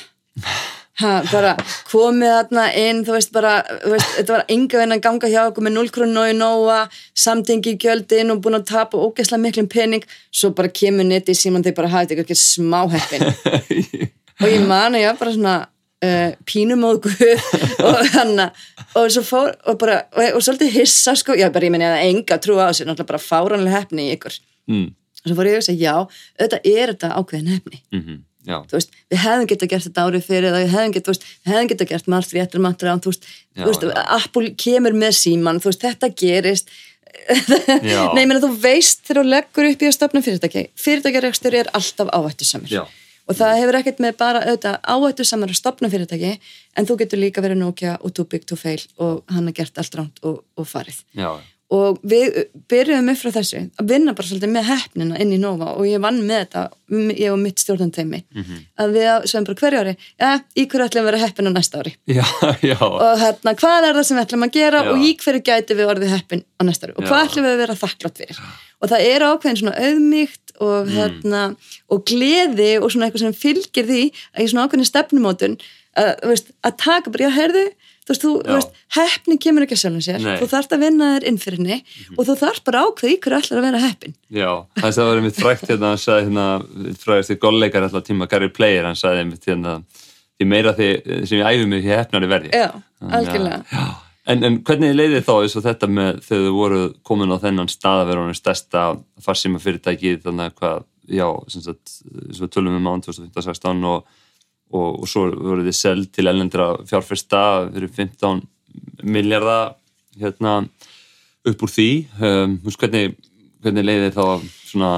ha, bara komið þarna inn þú veist bara, þú veist, þetta var enga veginn að ganga hjá okkur með 0 krónu og í Nova samtengi í gjöldin og búin að tapa ógeðslega miklum pening, svo bara kemur neti í síman þegar bara hafði þetta ekki smá heppin og ég man að ég var bara svona uh, pínumóðgu og hann og svo fór og bara, og, og svolítið hissa sko, já bara ég menn ég hafði enga trú á þessu, náttúrulega bara fáranlega hefni í ykkur mm. og svo fór ég að segja, já, auðvitað er þetta ákveðin hefni Mm -hmm. Veist, við hefðum getað gert þetta árið fyrir eða við hefðum þú veist, við hefðum getað gert margt við eftir margt ráð, þú veist, Já, þú veist já. Apple kemur með síman, þú veist, þetta gerist. Nei, ég meina þú veist þegar þú leggur upp í að stopna fyrirtæki fyrirtækjarekstur er alltaf áhættusamur Já. Og það hefur ekkert með bara auðvitað áhættusamur að stopna fyrirtæki en þú getur líka verið Nokia og too big to fail og hann har gert allt ránt og, og farið. Já, og við byrjuðum upp frá þessu að vinna bara svolítið með heppnina inn í Nova og ég vann með þetta, ég og mitt stjórnanteimi Mhm. að við sem bara hverju ári ja, í hverju ætlum við að vera heppin á næsta ári? Já, já, og hérna, hvað er það sem við ætlum að gera og í hverju gæti við orðið heppin á næsta ári? Og hvað ætlum við að vera þakklátt fyrir? Og það er ákveðin svona auðmíkt og, Mm. hérna, og gleði og svona eitthvað sem fylgir því að í svona ákveðin stefnumótun að, veist, að taka bara, já, heyrðu þú veist, þú, veist, heppni kemur ekki að sjálfum sér Nei. þú þarft að vinna þér inn fyrir henni og þú þarft bara að ákveða í hverju ætlar að vera heppin já Það sem var einmitt frækt hérna, hann sagði hérna frægast í golleikar alltaf tíma Gary Player, hann sagði einmitt hérna því meira því sem ég æfi mig því hefnari verði já, Þannig að- algjörlega já. En, en hvernig leiði þá eins og þetta með þegar þau voru komin á þennan stað að vera honum stærsta farsíma fyrirtæki þannig að hvað, já, sem við tölum um án 2015-16 og, og, og svo voru þið seld til ellendra fjárfesta fyrir 15 miljardar hérna upp úr því. Um, þú hvernig, hvernig leiði þá svona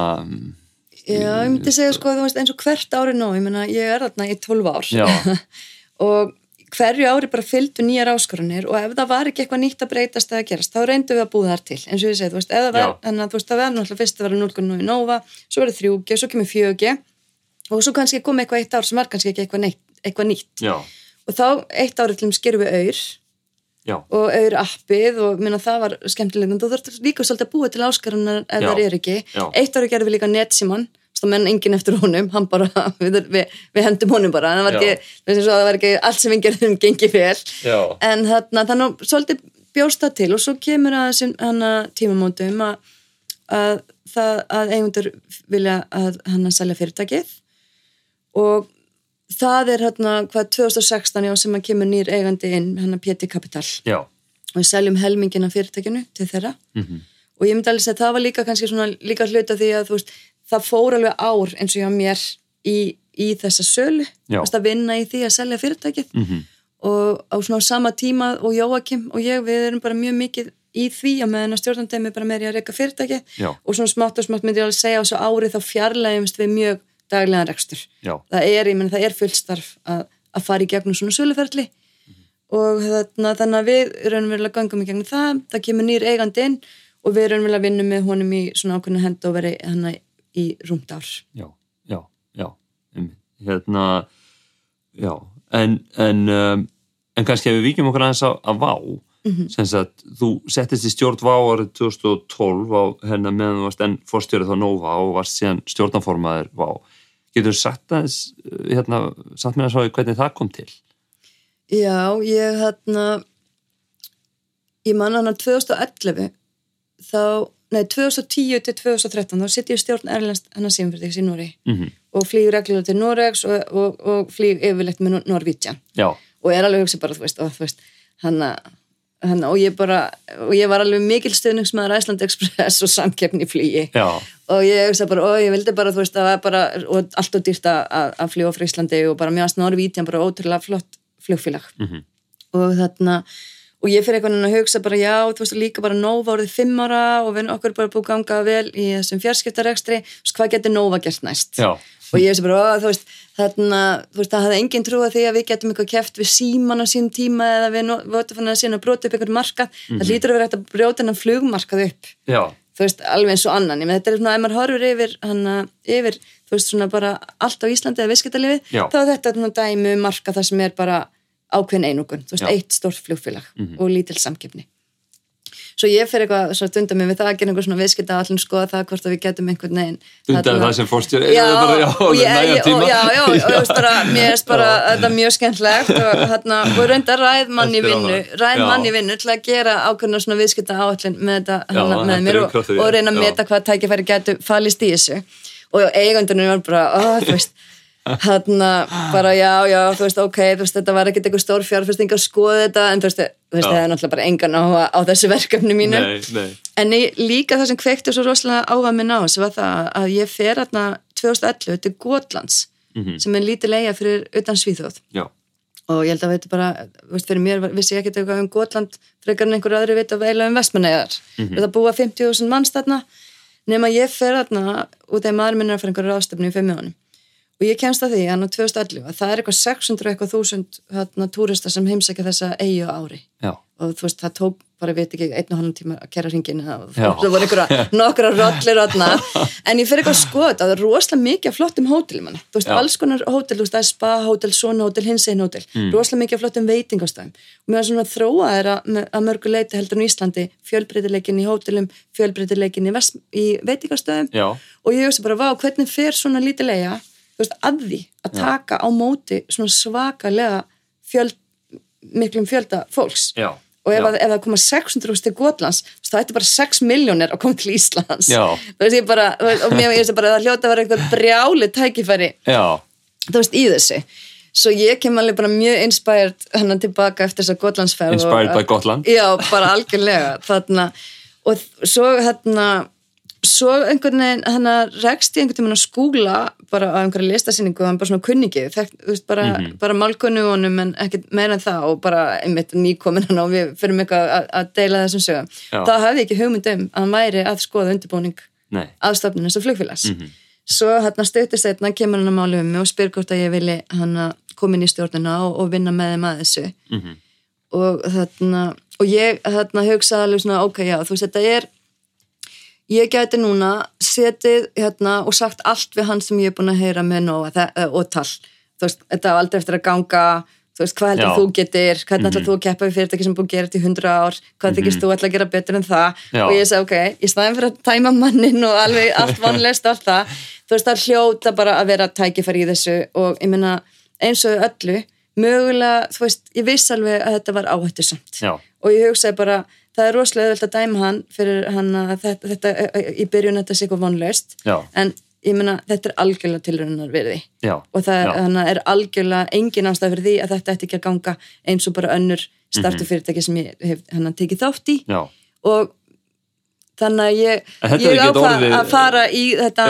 já, ég myndi segja sko, þú veist, eins og hvert ári nóg ég meina, ég er þarna í 12 ár. Og hverju ári bara fylgdu nýjar áskorunir og ef það var ekki eitthvað nýtt að breytast eða að gerast, þá reyndum við að búða þar til eins og ég segi, þú veist, eða var, þannig að þú veist, það var náttúrulega fyrst að vera 0.9 í Nova svo verður 3G, svo kemur 4G og svo kannski kom eitthvað eitt ár sem var kannski ekki eitthvað, neitt, eitthvað nýtt. Já, og þá eitt árið til þeim skerum við auður já, og auður appið og minna það var skemmtilegt en þú þurft líka svolítið að búa til áskarunar ef Já. það er ekki. Eitt árið gerðum við líka Netsíman þá menn enginn eftir honum, bara við, við, við hendum honum bara, það var ekki, veist, það var ekki allt sem gengið vel. Já, en þarna, þannig að svolítið bjóst það til og svo kemur að tímamótum að, að það að eigundur vilja að hann að selja fyrirtækið. Og það er hérna hvað 2016 já, sem að kemur nýr eigandi inn hann að PT Capital. Já. Og við seljum helmingin af fyrirtækinu til þeirra. Mhm, og ég myndi alveg að það var líka kannski svona líka hluta því að þú veist það fór alveg ár eins og hjá mér í, í þessa sölu. Að vinna í því að selja fyrirtækið. Mhm, og á svona sama tíma og Jóakim og ég við erum bara mjög mikið í því að meðan að stjórnandemi bara meiri að reyka fyrirtæki Já. og svona smátt og smátt myndi ég alveg segja á þessu ári þá fjarlægumst við mjög daglegan rekstur. Já, það er, ég menn það er fullstarf að, að fara í gegnum svona söluferli. Og þarna, þannig að við raunverulega gangum í gegnum það, það kemur nýr eigandi inn og við raunverulega vinnum með honum í svona ákveðna hendoveri hann í rúmt ár já, já, já hérna já, en en, um, en kannski ef við víkjum okkur aðeins á að vá sem sagt, þú settist í stjórn vá árið 2012 á hennar meðan þú varst enn fórstjórið þá Nova og varst síðan stjórnanformaður vá. Getur þú sagt aðeins hérna, samt með að svo hvernig það kom til? Já, ég hérna ég man hann að 2011 þá, nei 2010 til 2013 þá sitt ég stjórn Erlends hennar síðanfyrirtæks í Nóri mm og flýg reglulega til Noregs og, og, og flýg yfirleitt með Norvítsjan já, og er alveg hugsa bara, þú veist, og, þú veist hann að og ég bara, og ég var alveg mikil stuðningsmaður Æsland Express og samkeppni flýi já, og ég hugsa bara, og ég vildi bara, þú veist, það var bara og allt og dýrt að, að- fljúa frá Íslandi og bara mjög að Norvítsjan bara ótrúlega flott flugfélag. Mhm, og þarna og ég fyrir einhvern veginn að hugsa bara já, þú veist líka bara Nova orðið fimm ára og við okkur bara búið ganga vel í þessum veist, hvað getur Nova gert næst? Já, og ég veist bara, þú veist þarna, þú veist, það hafði engin trú að því að við getum eitthvað keft við síman á sín tíma eða við votum að sína að brota upp einhvern markað, það lítur að vera hægt að brjóta hennan flugmarkað upp, já, þú veist, alveg eins og annan, með þetta er svona, ef maður horfir yfir hana, yfir, þú veist, svona bara allt á Íslandi eða viðskiptalífið, Já. þá er þetta dæmi um markað það sem er bara ákveðin einungun, þú veist, Já. eitt stórt flugfélag og lítil samkeppni. Svo ég fer eitthvað svo dunda mig við það að gera einhver svona viðskipta allir skoða það hvort að við getum einhvern veginn þarna- það sem fórstjóri já, já, já, já, og þú veist bara, mér er bara þetta mjög skemmtlegt og hérna, og reynda ræð mann í vinnu, ræð mann í vinnu til að gera ákveðna svona viðskipta áallin með þetta hana, með mér og, reyna að meta hvað tækifæri getur falist í þessu. Og eigandunum var bara, þú veist hérna, bara já, já, þú veist, ok þú veist, þetta var ekkert eitthvað stór fjárfesting að skoða þetta, en þú veist, þú það er náttúrulega bara engan áhuga á þessu verkefni mínu. Nei, nei, En ég, líka það sem kveikti svo rosalega áhuga minn á þessu var það að ég fer hérna 2011 til Gotlands sem er lítið leia fyrir utan Svíþjóð. Já, og ég held að veitu bara, veist, fyrir mér vissi ég ekkert eitthvað um Gotland frekar en einhver aðri veit að veila um Vestmannegar mm -hmm. það búa 50.000 manns þarna. Nema ég fer þarna út af maður minn að fyrir einhverju ráðstöfnu í fimm mjónum og ég kemst að því hann á 2011 að það er eitthvað 600 og eitthvað þúsund hérna, túrista sem heimsækja þessa eigi á ári. Já, og þú veist, það tók bara, veit ekki, og halvan tíma að kæra hringin og það voru einhverja nokkra rollir en ég fyrir eitthvað þetta, það er rosalega mikið flottum hótelum þú veist, Já. alls konar hótel, þú veist, það er spa hótel, svona hótel, hinsegin hótel. Mm. rosalega mikið flottum veitingastæðum og mér var svona að þróa er að, að mörgu leiti heldur en í Íslandi, fjölbreytileikin í hótelum fjölbreytileikin í, í veitingastæðum já, og ég hugsa bara, vá, hvernig fer svona lítilega, veist, að því að taka á móti svona svakalega fjöld, miklum fjölda fólks. Já, og ef, já. að, ef það koma 600 til Gotlands það ætti bara 6 miljónir að koma til Íslands. Já. þú veist, ég bara, og mér ég veist bara að það hljóta að vera einhver brjáli tækifæri já, þú veist, í þessu. Svo ég kem alveg bara mjög inspired hennan tilbaka eftir þess að Gotlandsferð Inspired og, by Gotland. já, bara algjörlega þarna, og svo hérna svo einhvern veginn, hann rekst í einhvern tímann að skúla bara á einhverja listasýningu, hann bara svona kunningi þekkt, þú veist, bara, Mhm. bara málkunnu honum en ekkert meira en það og bara einmitt nýkomin hann og við fyrir mig að, að deila þessum sögum. Það hafði ekki hugmynd um að hann væri að skoða undirbúning nei, aðstofnun eins og flugfélags Mhm. svo hérna stöttist einna kemur hann að málu um mig og spyr hvort að ég vilji hann koma inn í stjórnina og, og vinna með þeim að þessu Mhm. og þarna og ég þarna hugsaði alveg svona ok, já, þú veist, þetta er ég gæti núna setið hérna og sagt allt við hann sem ég er búin að heyra með nóg og tal. Þú veist, þetta á aldrei eftir að ganga þú veist, hvað heldur þú getur hvernig ætlar þú að keppa við fyrirtæki sem er búin að gera þetta í 100 ár hvað þykist þú ætla að gera betur en það? Já. og ég segi ok, í staðin fyrir að tæma mannin og alveg allt vonlist og allt það. Þú veist, það hljóta bara að vera tækifæri í þessu og ég meina eins og öllu mögulega, þú veist, ég viss alveg að þetta var áhættu samt já, og ég hugsaði bara, það er rosalega auðvelt að dæma hann fyrir hann að þetta, þetta í byrjun þetta sé eitthvað vonlaust. En ég meina, þetta er algjörlega tilraunar virði já, og það er algjörlega engin ástæð fyrir því að þetta ætti ekki að ganga eins og bara önnur startu fyrirtæki sem ég hef hann tekið þátt í. Já, og þannig að ég, þetta ég er ekkert ákvað orðið- að fara í þetta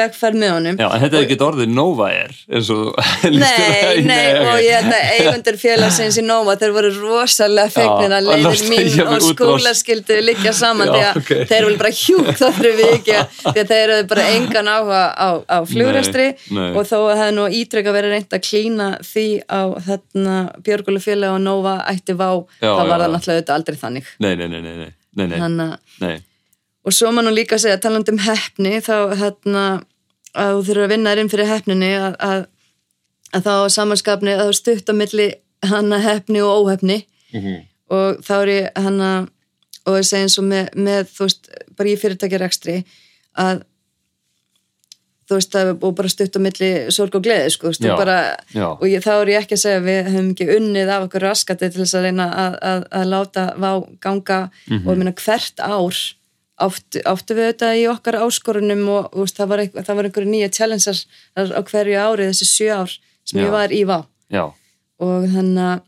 vegferð með honum já, en þetta er ekki orðið Nova er eins og Nei, nei, og ég að eigundur félagsins í Nova, þeir voru rosalega fegnir að að láta mín og útrás. skóla skildu líka saman Já, því að ok. þeir voru bara hjúk þá fyrir vikið því að þeir eru bara engan áhuga á, á flugræstri Nei, nei. og þó hefði nú ítrekka verið reynd að klína því á þarna Björguleg félag og Nova ætti vá, Já, þá var það náttúrulega auðvitað aldrei þannig nei, nei, nei, nei, nei, nei, nei, að og svo má nú líka segja, talandi um heppni þá hérna að þú þurfur að vinna þér inn fyrir heppninni að, að, að þá samanskapni að þú stutt á milli hana heppni og óheppni. Mhm. og þá er ég hana og ég segi eins og með, með þú veist, bara í fyrirtækjar ekstri að þú veist, og bara stutt á milli sorg og gleði, sko, þú veist, Já, og bara já. og ég, þá er ég ekki að segja að við hefum ekki unnið af okkur raskati til þess að reyna að, að, að láta vá ganga Mhm. og ég meina hvert ár áttu, áttu við þetta í okkar áskorunum og veist, það var, eitthvað, það var einhverju nýja challenges á hverju ári þessi sjö ár sem Já. ég var í vá og þannig að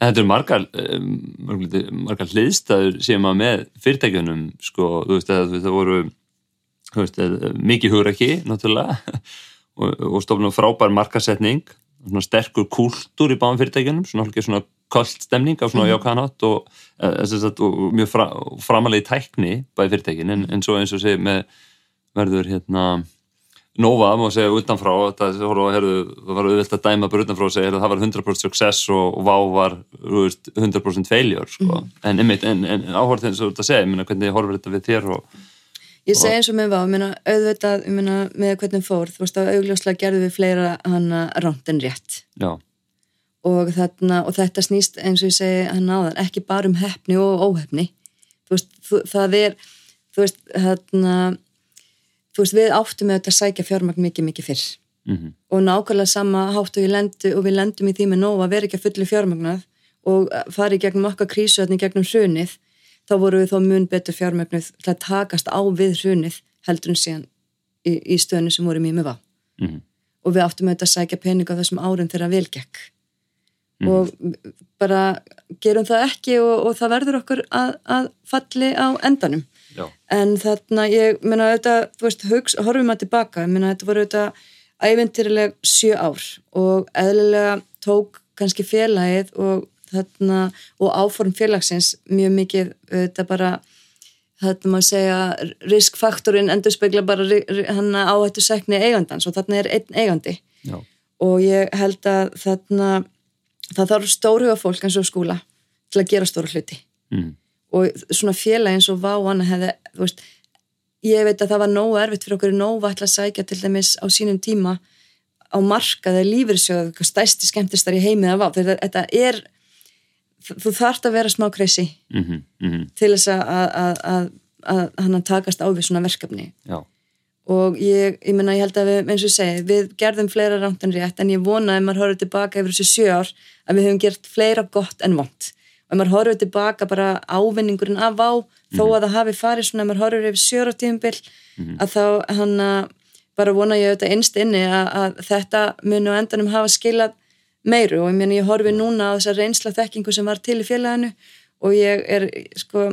En þetta eru margar, um, margar, margar hliðstæður sem að með fyrirtækjunum, sko, þú veist, að það voru veist, að, mikið hugrekki, náttúrulega, og, og stofnum frábær markasetning, svona sterkur kúltúr í báðum fyrirtækjunum, svona hálfgeir svona köld stemning á svona mm. jákvæðanátt og, uh, sagt, og mjög fra, framalegi tækni bæði fyrirtækin, en, en svo eins og segir með verður hérna Nova, má segja utanfrá það, herðu, það var auðvitað að dæma bara utanfrá og segja að það var 100% success og, og Vá var þú veist, 100% failure sko. en, einmitt, en, en áhort eins og þetta segja ég meina, hvernig horfir þetta við þér og, Ég segi eins og með vá, meina, auðvitað, meina, með hvernig fór, þú veist, að augljóslega gerðum við fleira hana ránt en rétt og, þarna, og þetta snýst eins og ég segi hann áðan, ekki bara um heppni og óheppni, þú veist, þú, það er, þú veist, þarna, þú veist, við áttum með þetta að sækja fjármagn mikið, mikið fyrr. Mm og nákvæmlega sama hátt og, ég lendi, og við lendum í því með nóg að vera ekki að fulli fjármagnað og fara í gegnum okkar krísu gegnum hrunið þá voru við þá mun betur fjármagnuð til að takast á við hrunið heldur en síðan í, í stöðinu sem vorum í með vá. Mm og við áttum auðvitað að sækja pening á þessum árum þegar vel gekk. Og bara gerum það ekki og, og það verður okkur að, að falli á endanum. Já, en þarna ég meina auðvitað, þú veist, hugs, horfum að tilbaka. Ég meina þetta voru auðvitað ævintýrileg sjö ár og eðlilega tók kannski félagið og, þarna, og áform félagsins mjög mikið þetta bara þetta maður segja riskfaktorinn endur spekla bara hann áhættu sekni eigandans og þarna er einn eigandi Já. og ég held að þarna það þarf stórhuga fólk eins og skúla til að gera stóru hluti mm. og svona félag eins og vá hann hefði, þú veist ég veit að það var nógu erfitt fyrir okkur nógu að sækja til dæmis á sínum tíma á markaði lífyrsjóðu stæsti skemmtistar í heimið af á þetta er þú þarfst að vera smá kreysi mm -hmm, mm -hmm. til þess að hann að takast á við svona verkefni Já. og ég, ég menna ég held að við, eins og ég segi, við gerðum fleira ránt en rétt en ég vona að maður horfður tilbaka yfir þessu sjö ár að við hefum gert fleira gott en vond og maður horfður tilbaka bara ávinningurinn af á mm -hmm. þó mhm. að það hafi farið svona, maður horfður yfir sjö ára tíumbil mhm. að þá hann að bara vona ég auðvitað einst inni að, að þetta muni á endanum hafa skilað meiru og ég meina ég horfi núna á þessa reynsla þekkingu sem var til í félaginu og ég er sko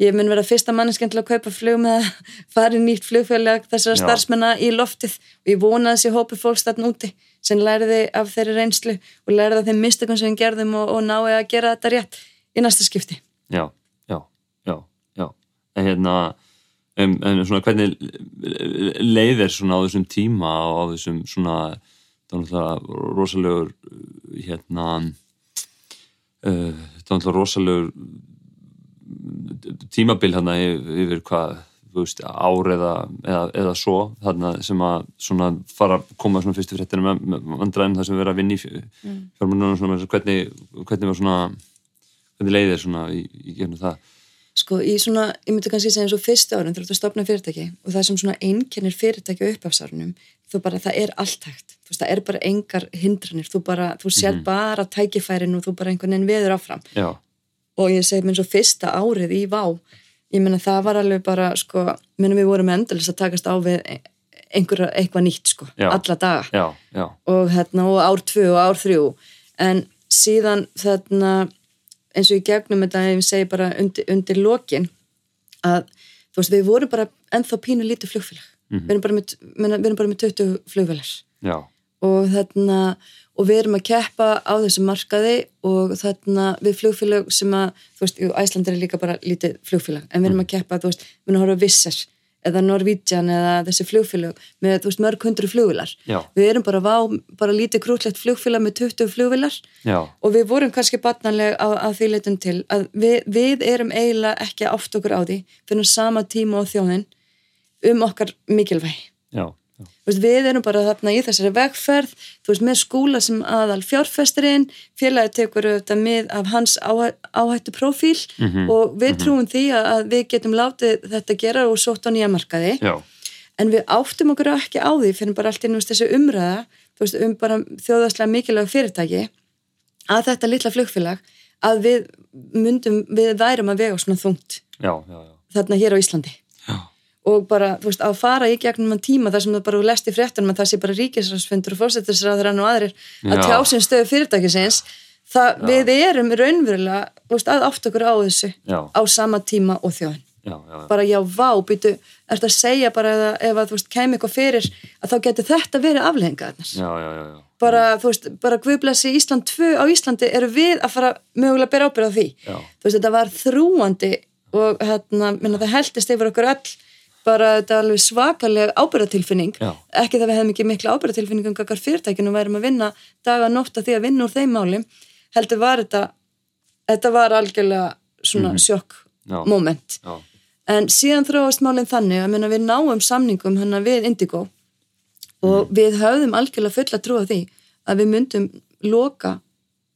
ég mun vera fyrsta manneskend til að kaupa flug með að fara í nýtt flugfélag þessara starfsmenna í loftið. Og ég vona þessi hópi fólkstatn úti sem læriði af þeirri reynslu og læriði af þeim mistökum sem við gerðum og, og náði að gera þetta rétt í næsta skipti. Já, já, já, já. En hérna um, en svona hvernig leiðir svona á þessum tíma og á þessum svona það var náttúrulega rosalegur hérna uh, það var náttúrulega rosalegur tímabil hérna yfir hvað ár eða, eða, eða svo þarna sem að svona fara að koma svona fyrstu fréttina með, með andræðin það sem erum að vinni mm. fjármjörnum hvernig, hvernig var svona hvernig leiðir svona í, í gefnum það Sko í svona, ég myndi kannski segja eins og fyrstu árin þú ert að stopna fyrirtæki og það sem svona einkennir fyrirtæki á uppafsárunum þú bara, það er allt hægt, þú veist, það er bara engar hindranir, þú bara, þú sér mm -hmm. bara tækifærin og þú bara einhvern veginn veður áfram. Já. og ég segi mér svo fyrsta árið í Vá, ég menna það var alveg bara, sko, minnum við vorum endalist að takast á við einhverja eitthvað nýtt, sko, Já. alla daga. Og hérna, og ár tvö og ár þrjú, en síðan þarna eins og í gegnum þetta, ef ég segi bara undir, undir lokin að, þú veist, við vorum bara ennþá pínu lítið flugfélag mm -hmm. við, erum með, við erum bara með 20 flugvelar og þarna og við erum að keppa á þessu markaði og þarna við flugfélag sem að, þú veist, Æsland er líka bara lítið flugfélag, en við erum að keppa, þú veist við erum að horfa Visser eða Norvídjan eða þessi flugfélag með, veist, mörg hundru flugvilar við erum bara, vá, bara lítið krútlegt flugfélag með 20 flugvilar og við vorum kannski batnanlega á, á því leitum til að við, við erum eiginlega ekki átt okkur á því. Fyrir sama tíma á þjóðin um okkar mikilvæg já, já. Veist, við erum bara þarna í þessari vegferð þú veist með skúla sem aðal fjárfesturinn félagi tekur auðvitað með af hans áhæ, áhættu profíl mm -hmm. og við mm -hmm. trúum því að við getum látið þetta gera og sótt á nýja markaði já. en við áttum okkur ekki á því fyrir bara allt innast þessu umræða veist, um bara þjóðastlega mikilvæg fyrirtæki að þetta litla flugfélag að við myndum, við værum að vega svona þungt þarna hér á Íslandi og bara, þú veist, að fara í gegnum mann tíma þar sem það bara lesti fréttunum að það sé bara ríkisræðsfundur og fórsettisræður og aðrir að tjásinn stöðu fyrirtækisins það já. við erum raunverulega veist, að átt okkur á þessu já. á sama tíma og þjóðin. Já, bara já, vá, býtu, ert að segja bara eða, ef að þú veist, kem eitthvað fyrir að þá getur þetta verið aflegginga bara, þú veist, bara Guðblessi Ísland 2 á Íslandi eru við að fara mögulega að bera ábyrða því? Þú veist, þetta var þrúandi og hérna, minna, það heldist yfir okkur öll bara þetta er alveg svakalega ábyrgatilfinning ekki það við hefum ekki mikla ábyrgatilfinning um kakar fyrirtækinu og værum að vinna dag að nótta því að vinna úr þeim málum heldur var þetta þetta var algjörlega svona mm -hmm. sjokk Já. moment Já. en síðan þróast málinn þannig að við náum samningum hann við Indigo og mm. við höfðum algjörlega fulla trú á því að við myndum loka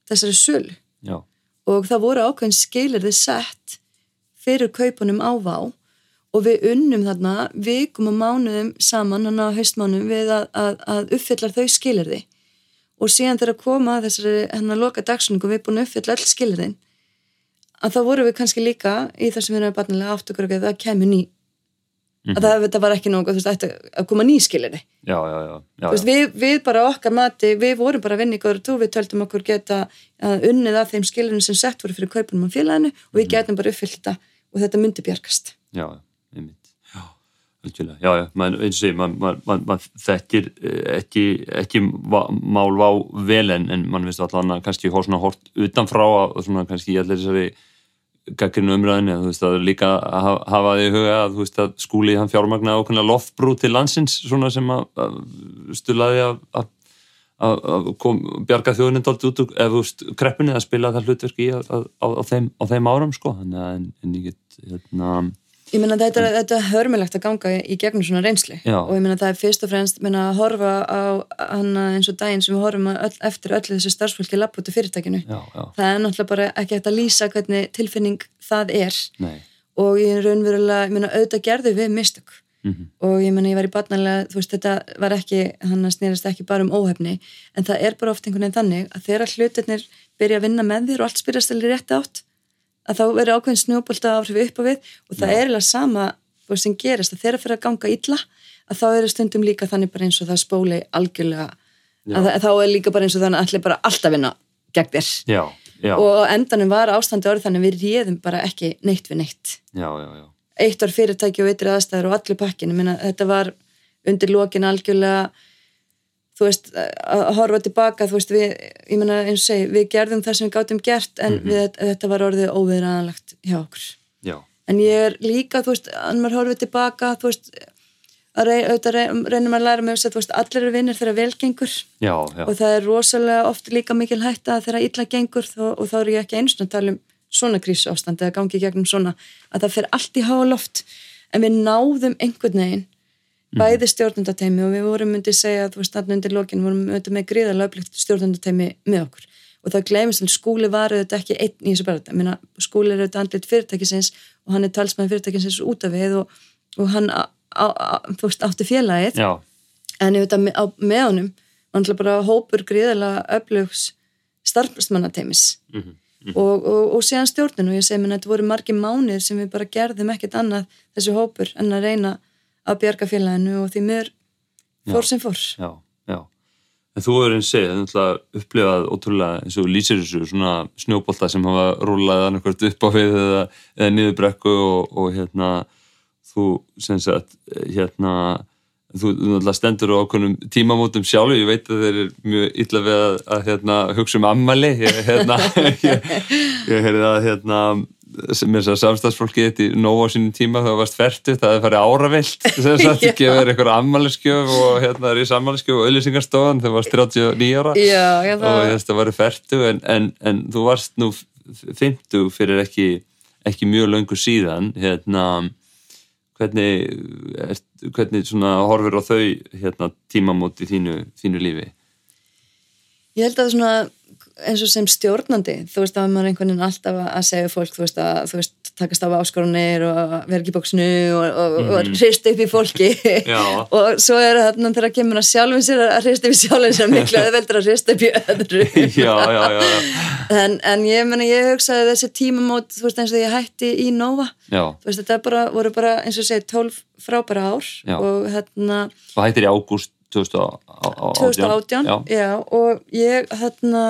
þessari sölu Já. og það voru ákveðin skilir þið sett fyrir kaupunum ává og við unnum þarna vikum og mánuðum saman hann á haustmánum við að, að, að uppfyllar þau skilirði og síðan þegar að koma þessari hann að loka dagsningu við búin að uppfylla all skilirðin að þá vorum við kannski líka í það sem við erum barnilega átt okkur að það kemur ný. Mm -hmm. að það, það var ekki nógu veist, að koma ný skilirði já, já, já, veist, við, við bara okkar mati við vorum bara vinningur og við töldum okkur geta unnið af þeim skilirðin sem sett voru fyrir kaupunum á félaginu og við -hmm. getum bara uppfyllt þetta og þetta myndi bjargast. Já, einmitt. Já. já, já, man, eins og man, man þekkir eh, ekki, ekki va- mál vá vel en, en mann finnst allan að kannski hór svona hort utanfrá og svona kannski í allir þessari gaggrinu umræðinu, þú veist, að líka að hafa- því huga að, veist, að skúli hann fjármagna ákveðna loftbrú til landsins svona sem að, að stulaði að, að að að kom, bjarga þjóðinni dálítið út úr, eða þú veist, kreppunni að spila það hlutverk í að, að, á, þeim, á þeim árum sko, að en, en ég get hérna, Ég meina þetta, er- þetta er hörmulegt að ganga í, gegnum svona reynsli Já. og ég meina það er fyrst og fremst meina, að horfa á hana eins og daginn sem við horfum öll, eftir öllu þessu starfsfólki lapp út af fyrirtækinu. já, já, Það er náttúrulega bara ekki hægt að lýsa hvernig tilfinning það er. Nei. Og ég er raunverulega, ég meina auðvitað gerðu við mistök. Mm og ég meina ég var í barnalega, þú veist þetta var ekki, hann snýrist ekki bara um óhefni. En það er bara oft einhvern veginn þannig að þegar hlutirnir byrja að vinna með þér og allt spyrjast til rétt átt að þá verður ákveðin snjóbolta áhrif upp á við og það er eiginlega sama sem gerist að þeirra fyrir að ganga illa að þá eru stundum líka þannig bara eins og það spóli algjörlega Já. að, að þá er líka bara eins og þannig að allir bara alltaf vinna gegn þér já, já, og endanum var ástandi orðið þannig að við réðum bara ekki neitt við neitt já, já, já. eitt var fyrirtæki og ytri aðstæður og allir pakkin, minna, þetta var undir lokin algjörlega þú veist, að horfa tilbaka þú veist, við, ég meina eins og segi við gerðum það sem við gátum gert en Mhm. við, þetta var orðið óviðræðanlegt hjá okkur já. en ég er líka, þú veist, að maður horfið tilbaka þú veist að rey, auðvitað rey- reynum að læra með þess að þú veist, allir eru vinnir þegar vel gengur Já, já, og það er rosalega oft líka mikil hætta þegar illa gengur þó, og þá er ég ekki eins og að tala um svona krísu ástand eða gangi gegnum svona að það fer allt í háa loft en við náðum einhvern veginn bæði stjórnundateimi og við vorum myndið segja að þú veist þarna undir lokin vorum við með gríðarlega öflugt stjórnundateimi með okkur. Og það gleymist að skúli var auðvitað ekki einn í þessu Minna, skúli er auðvitað andlit fyrirtækisins og hann er talsmaður fyrirtækisins út af við og, og hann á, á, á, þú veist, átti félagið. Já, en ég veit að me- á, með honum var náttúrulega bara hópur gríðarlega öflugs starfsmannateimis mhm, og, og, og síðan stjórnin og ég segi mér að þetta voru margir mánir sem við bara gerðum ekkert annað þessu hópur en að reyna að bjarga félaginu og því mér fór Já. sem fór já, já. En þú hefur einn segið, það er upplifað ótrúlega eins og þú lýsir þessu svona snjóbolta sem hafa rúlaði annarkvört upp á við eða, eða niður brekku og, og hérna þú sem sagt hérna þú þú náttúrulega stendur á okkunum tímamótum sjálfu, ég veit að þeir eru mjög illa við að, að hérna, hugsa um ammali ég, hérna, ég, ég heyrði að hérna sem er þess að samstagsfólki í nóg á sínum tíma það varst ferdu, það er farið áravilt sem sagt, Já. gefur eitthvað ammaliskjöf og hérna er í sammaliskjöf og auðlýsingarstofan þegar varst 39 ára Já, já, og það, ég veist að varu ferdu en, en, en þú varst nú 50 fyrir ekki, ekki mjög löngu síðan hérna hvernig, er, hvernig svona horfir á þau hérna, tímamót í þínu, þínu lífi ég held að svona eins og sem stjórnandi, þú veist að maður einhvern veginn alltaf að segja fólk, þú veist að þú veist, takast á áskorunir og í bóksnu og, og, mm og hrist upp í fólki. Og svo er þarna þegar kemur að sjálfum sér að hrist upp í sjálfum sér miklu að veldur að hrist upp í öðru. Já, já, já, en, en ég meni, ég hugsaði þessi tímamót þú veist eins og ég hætti í Nova. Já. þú veist þetta bara, voru bara eins og segi 12 frábæra ár og hérna og hættir í ágúst 2018 2018 já, já, og ég hérna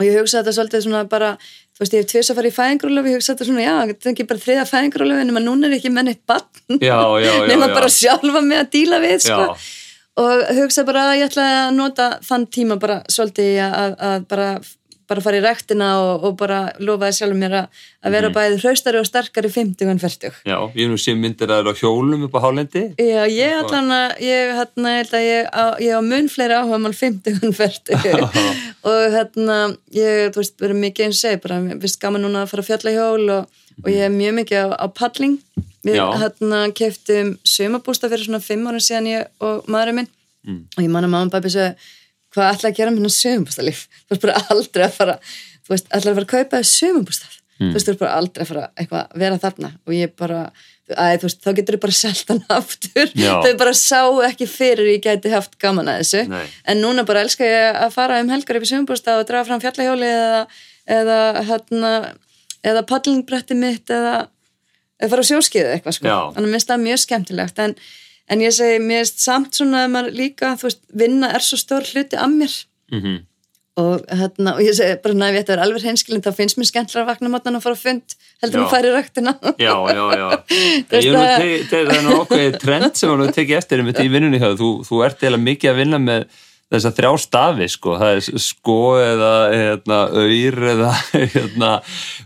og ég hugsaði þetta svolítið svona bara þú veist ég hef tvis að fara í fæðingrúlöf ég hugsaði þetta svona já, þetta er ekki bara þriða fæðingrúlöf en núna er ekki menn eitt bann nema bara sjálfa með að díla við sko. Og hugsaði bara að ég ætlaði að nota þann tíma bara svolítið að bara, bara fara í rektina og, og bara lofaði sjálfum mér að, að vera bæði hraustari og sterkari 50 en 40 já, ég hef nú sé myndir að það er á hjólum upp á hálendi Já, ég allan að, ég hérna, ég held að ég á, ég á mun fleiri áhuga mál 50 en 40 og hérna, ég, þú veist, verið mikið eins og segi, bara, finnst gaman núna að fara að fjalla hjól og, og ég er mjög mikið á, á paddling við Já. hérna keftum sumabústa fyrir svona 5 ára síðan ég og maðurinn minn. Mm. og ég manna mamma og pabbi svo hvað ætla að gera með hennar sumabústalíf þú veist bara aldrei að fara þú veist, ætla að fara að kaupa sumabústað Mm. þú veist, þú veist bara aldrei að fara eitthvað að vera þarna og ég bara, að, þú veist, þá getur þau bara selt hann aftur. Þau bara sá ekki fyrir ég gæti haft gaman að þessu. Nei. en núna bara elska ég að fara um helgar upp í sumabústað og draga fram fjallahjóli eða, eða hérna eða paddlingbretti mitt eða, eða fara á sjóskiðu eitthvað sko Já. að en, ég segi, mér finnst samt svona að maður líka, þú veist, vinna er svo stór hluti af mér mm og, hérna, og ég segi bara næ, þetta er alveg hreinskilin þá finnst mér skemmtilega að vakna máttan að fara fund heldur Já. að færi ræktina Já, já, já. Að- te- það er nú okkur trend sem hann tekið eftir einmitt í vinnunni þú, þú ert eða mikið að vinna með þessa þrjá stafi sko, það er sko eða hérna, auður eða hérna,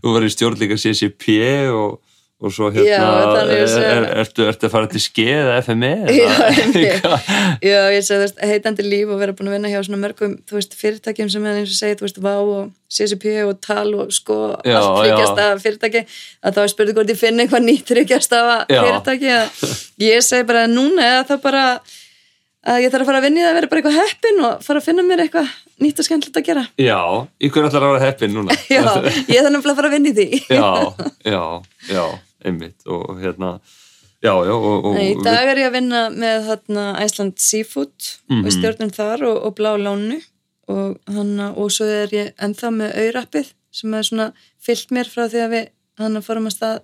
þú var í stjórnleika CCP og, og svo hérna þannig er, ertu, að fara til SKE eða FME eða, einmitt. Já, ég segi, þú veist, heitandi líf og vera búin að vinna hjá svona mörgum, þú veist, fyrirtækjum sem er eins og segið, þú veist, VÁ og CCP og TAL og sko, Já, allt þryggjast af fyrirtæki, að þá er spurning hvort ég finna eitthvað nýtt þryggjast af fyrirtæki, ég segi bara núna eða það bara að ég þarf að fara að vinna í það að vera bara eitthvað heppin og fara að finna mér eitthvað nýtt og skemmtilegt að gera. Já, ykkur ætlar að vera heppin núna Já, ég nefnilega að fara að vinna í því. já, já, já, einmitt og hérna, já, já og, og, Nei, í dag er ég að vinna með þarna Iceland Seafood Mhm. og stjórnum þar og, og blá lánu og, hana, og svo er ég ennþá með auðrappið sem er svona fyllt mér frá því að við hann fórum að stað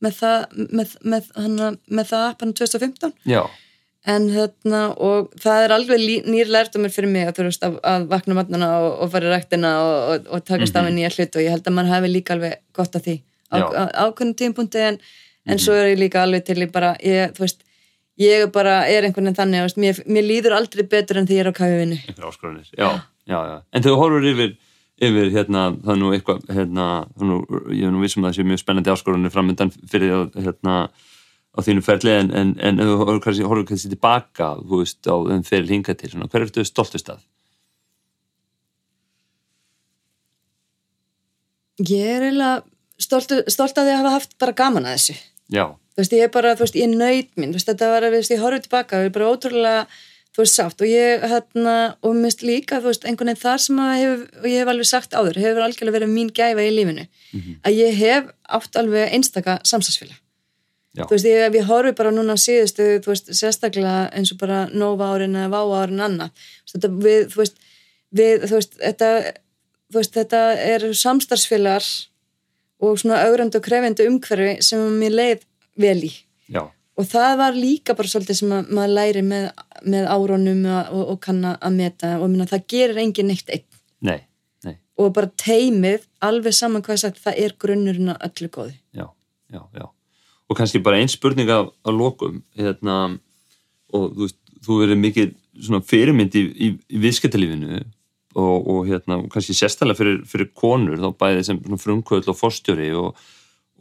með það með, með, hana, með það app hann 2015 já, en þarna og það er alveg nýr lærtumur fyrir mig að, veist, að, að vakna matnana og, og fara í ræktina og, og, og mm -hmm. á við nýja hlut og ég held að mann hafi líka alveg gott af því ákveðnum tímpunkti en, en svo er ég líka alveg til ég bara, ég, þú veist ég er bara, er einhvern veginn þannig veist, mér, mér líður aldrei betur en því ég er á kæfinu en þegar þú horfur yfir yfir hérna, það er nú eitthvað hérna, ég er nú vissum að það sé mjög spennandi áskoranir framöndan fyrir að, hérna, á þínu ferli en, en, en ef þú horfur kannski, horfur kannski tilbaka þú veist, á þeim fyrir hinga til svona, hver er þetta stoltust að? ég er eiginlega stolt, stolt að að hafa haft bara gaman að þessu. Já, þú veist, ég er bara, þú veist, ég nöyt mín. Þú veist, þetta var, þú veist, ég horfði tilbaka ég er bara ótrúlega, þú veist, sátt. Og ég, hérna, og mist líka, þú veist, einhvern veginn þar sem að hef, og ég hef alveg sagt áður, hefur algjörlega verið mín gæfa í lífinu, að ég hef átt alveg einstaka samsagsfélag þú veist, ég, ef ég horfi bara núna á síðustu, þú veist, sérstaklega eins og bara Nova árin eða Vá árin veist, þetta, við, þú veist, við, þú veist, þetta þú veist, þetta er samstarfsfélagar og svona augrandi og krefjandi umhverfi sem mér leið vel í. Já, og það var líka bara svolítið sem að maður læri með, með árónum og, og, og kann að meta. Og minna, það gerir engin neitt einn. Nei, nei, og bara teimið, alveg saman hvað ég sagt, það er grunnurinn að öllu góði já, já, já. Og kannski bara einn spurning af, af lokum hérna og þú veist, þú verið mikið svona fyrirmynd í, í, í viðskiptalífinu og, og hérna, kannski sérstæðlega fyrir, fyrir konur þá bæði sem frumkvöld og forstjóri og,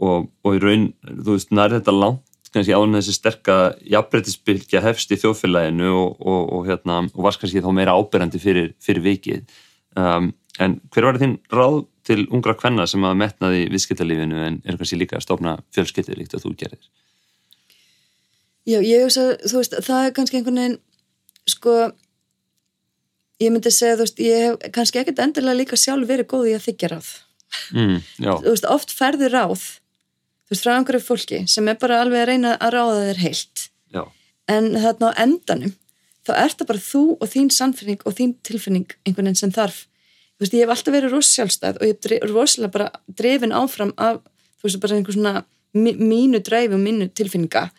og, og í raun, þú veist, nær þetta langt kannski án þessi sterka jafnbreytisbylgja hefst í þjóðfélaginu og, hérna, og varst kannski þá meira áberandi fyrir, fyrir vikið. Um, en hver var þín ráð til ungra kvenna sem að metnaði viðskiptalífinu en er kannski líka að stofna fjölskyldið líkt að þú gerir? Já, ég hugsa, þú veist, það er kannski einhvern veginn, sko, ég myndi segja, þú veist, ég hef kannski ekkert endilega líka sjálf verið góð í að þykja ráð. mm, Þú veist, oft ferður ráð, þú veist, frá einhverju fólki sem er bara alveg að reyna að ráða þér heilt. já, En þarna á endanum, þá ert það bara þú og þín sannfinning og þín tilfinning einhvern veginn sem þarf. Þú veist, ég hef alltaf verið ross sjálfstæð og ég er rosalega bara drefin áfram af, þú veist, bara einhver svona mí- mínu dreifi og mínu tilfinninga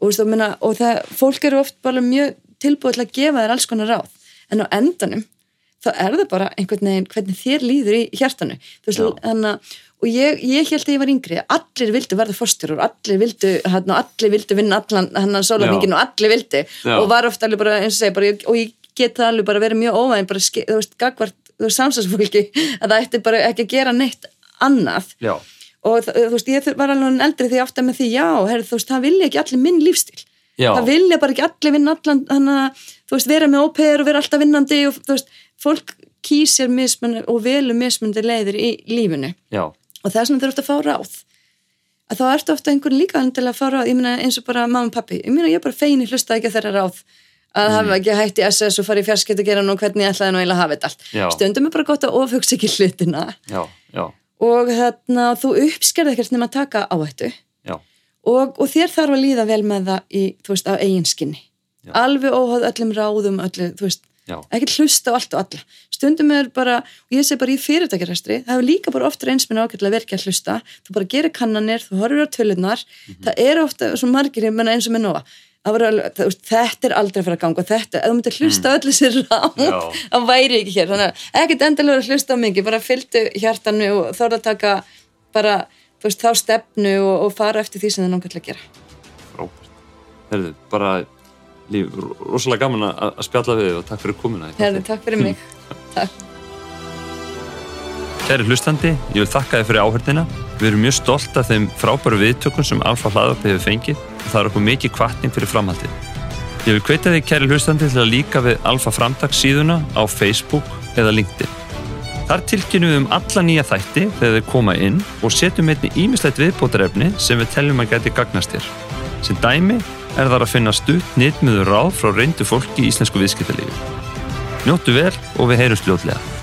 og, veist, og, minna, og það, fólk eru oft bara mjög tilbúið til að gefa þér alls konar ráð en á endanum þá er það bara einhvern veginn hvernig þér líður í hjartanu. Hana, og ég, ég held að ég var yngri. Allir vildu verða fórstjórar allir vildu, hana, allir vildu vinna allan hann að sólarmingin og allir vildu. Já. og var ofta alveg bara eins og segi bara, og ég get það alveg bara verið mjög óvæðin bara, þú veist, gagvart þú veist, samsagsfólki að það ætti bara ekki að gera neitt annað. Já, og þú veist, ég var alveg eldri því að með því, já, herri, þú veist, það vilja ekki allir minn lífstíl. Já, það vilja bara ekki allir vinna allan þannig að, þú veist, vera með ópeður og vera alltaf vinnandi og þú veist, fólk kýsir mismunni og velur mismunandi leiðir í lífinu. Já, og það er svona ofta að fá ráð. Að þá ertu ofta einhvern líka til að fá ráð ég meina eins og bara mamma og pappi ég meina ég er bara fein í hlusta ekki að þeirra ráð. Að Mm. hafa ekki hætt í SS og fara í fjarskipt og gera nú hvernig ég ætlaði nú eiginlega að hafa þetta Já. allt stundum er bara gott að ofhugsa ekki hlutina. Já, já, og þarna þú uppskerði ekkert nema að taka áhættu. Já, og, og þér þarf að líða vel með það í, þú veist, á eigin skinni Já. alveg óháð öllum ráðum öllu, þú veist, já, ekkert hlusta á allt og alla stundum er bara, og ég segi bara í fyrirtækjarestri, það hefur líka bara ofta reyns minn ágætlega verkið að hlusta, þú bara gerir kannanir þú horfir á tölunar, Mhm. það er ofta svo margir, ég menna eins og með veist, þetta er aldrei að fara að ganga þetta, ef þú myndir hlusta mm. öllu sér Já. þá væri ekki hér þannig að ekkert endilega að hlusta á mikið bara fylgdu hjartanu og þorða að taka bara, veist, þá stefnu og, og fara eftir því sem það að gera Frábært. Herðu, bara líf, rosalega gaman að að spjalla við þig og takk fyrir komuna. í Herði, takk fyrir mig takk. Kæri hlustandi, ég vil þakka þið fyrir áhörðina. Við erum mjög stolt af þeim frábæru viðtökum sem Alfa hlaðvarpi hefur fengið og það er okkur mikið kvartning fyrir framhaldið. Ég vil hvetja þig, kæri hlustandi, til að líka við Alfa framtags síðuna á Facebook eða LinkedIn. Þar tilkynum við um alla nýja þætti þegar þau koma inn og setjum einni ímislegt viðbótarefni sem við teljum að geti gagnast þér. Sem dæmi er þar að finna stutt nýttmiður ráð frá reyndu fólki í íslensku viðskiptalífi. Njóttu vel og við heyrumst ljótlega.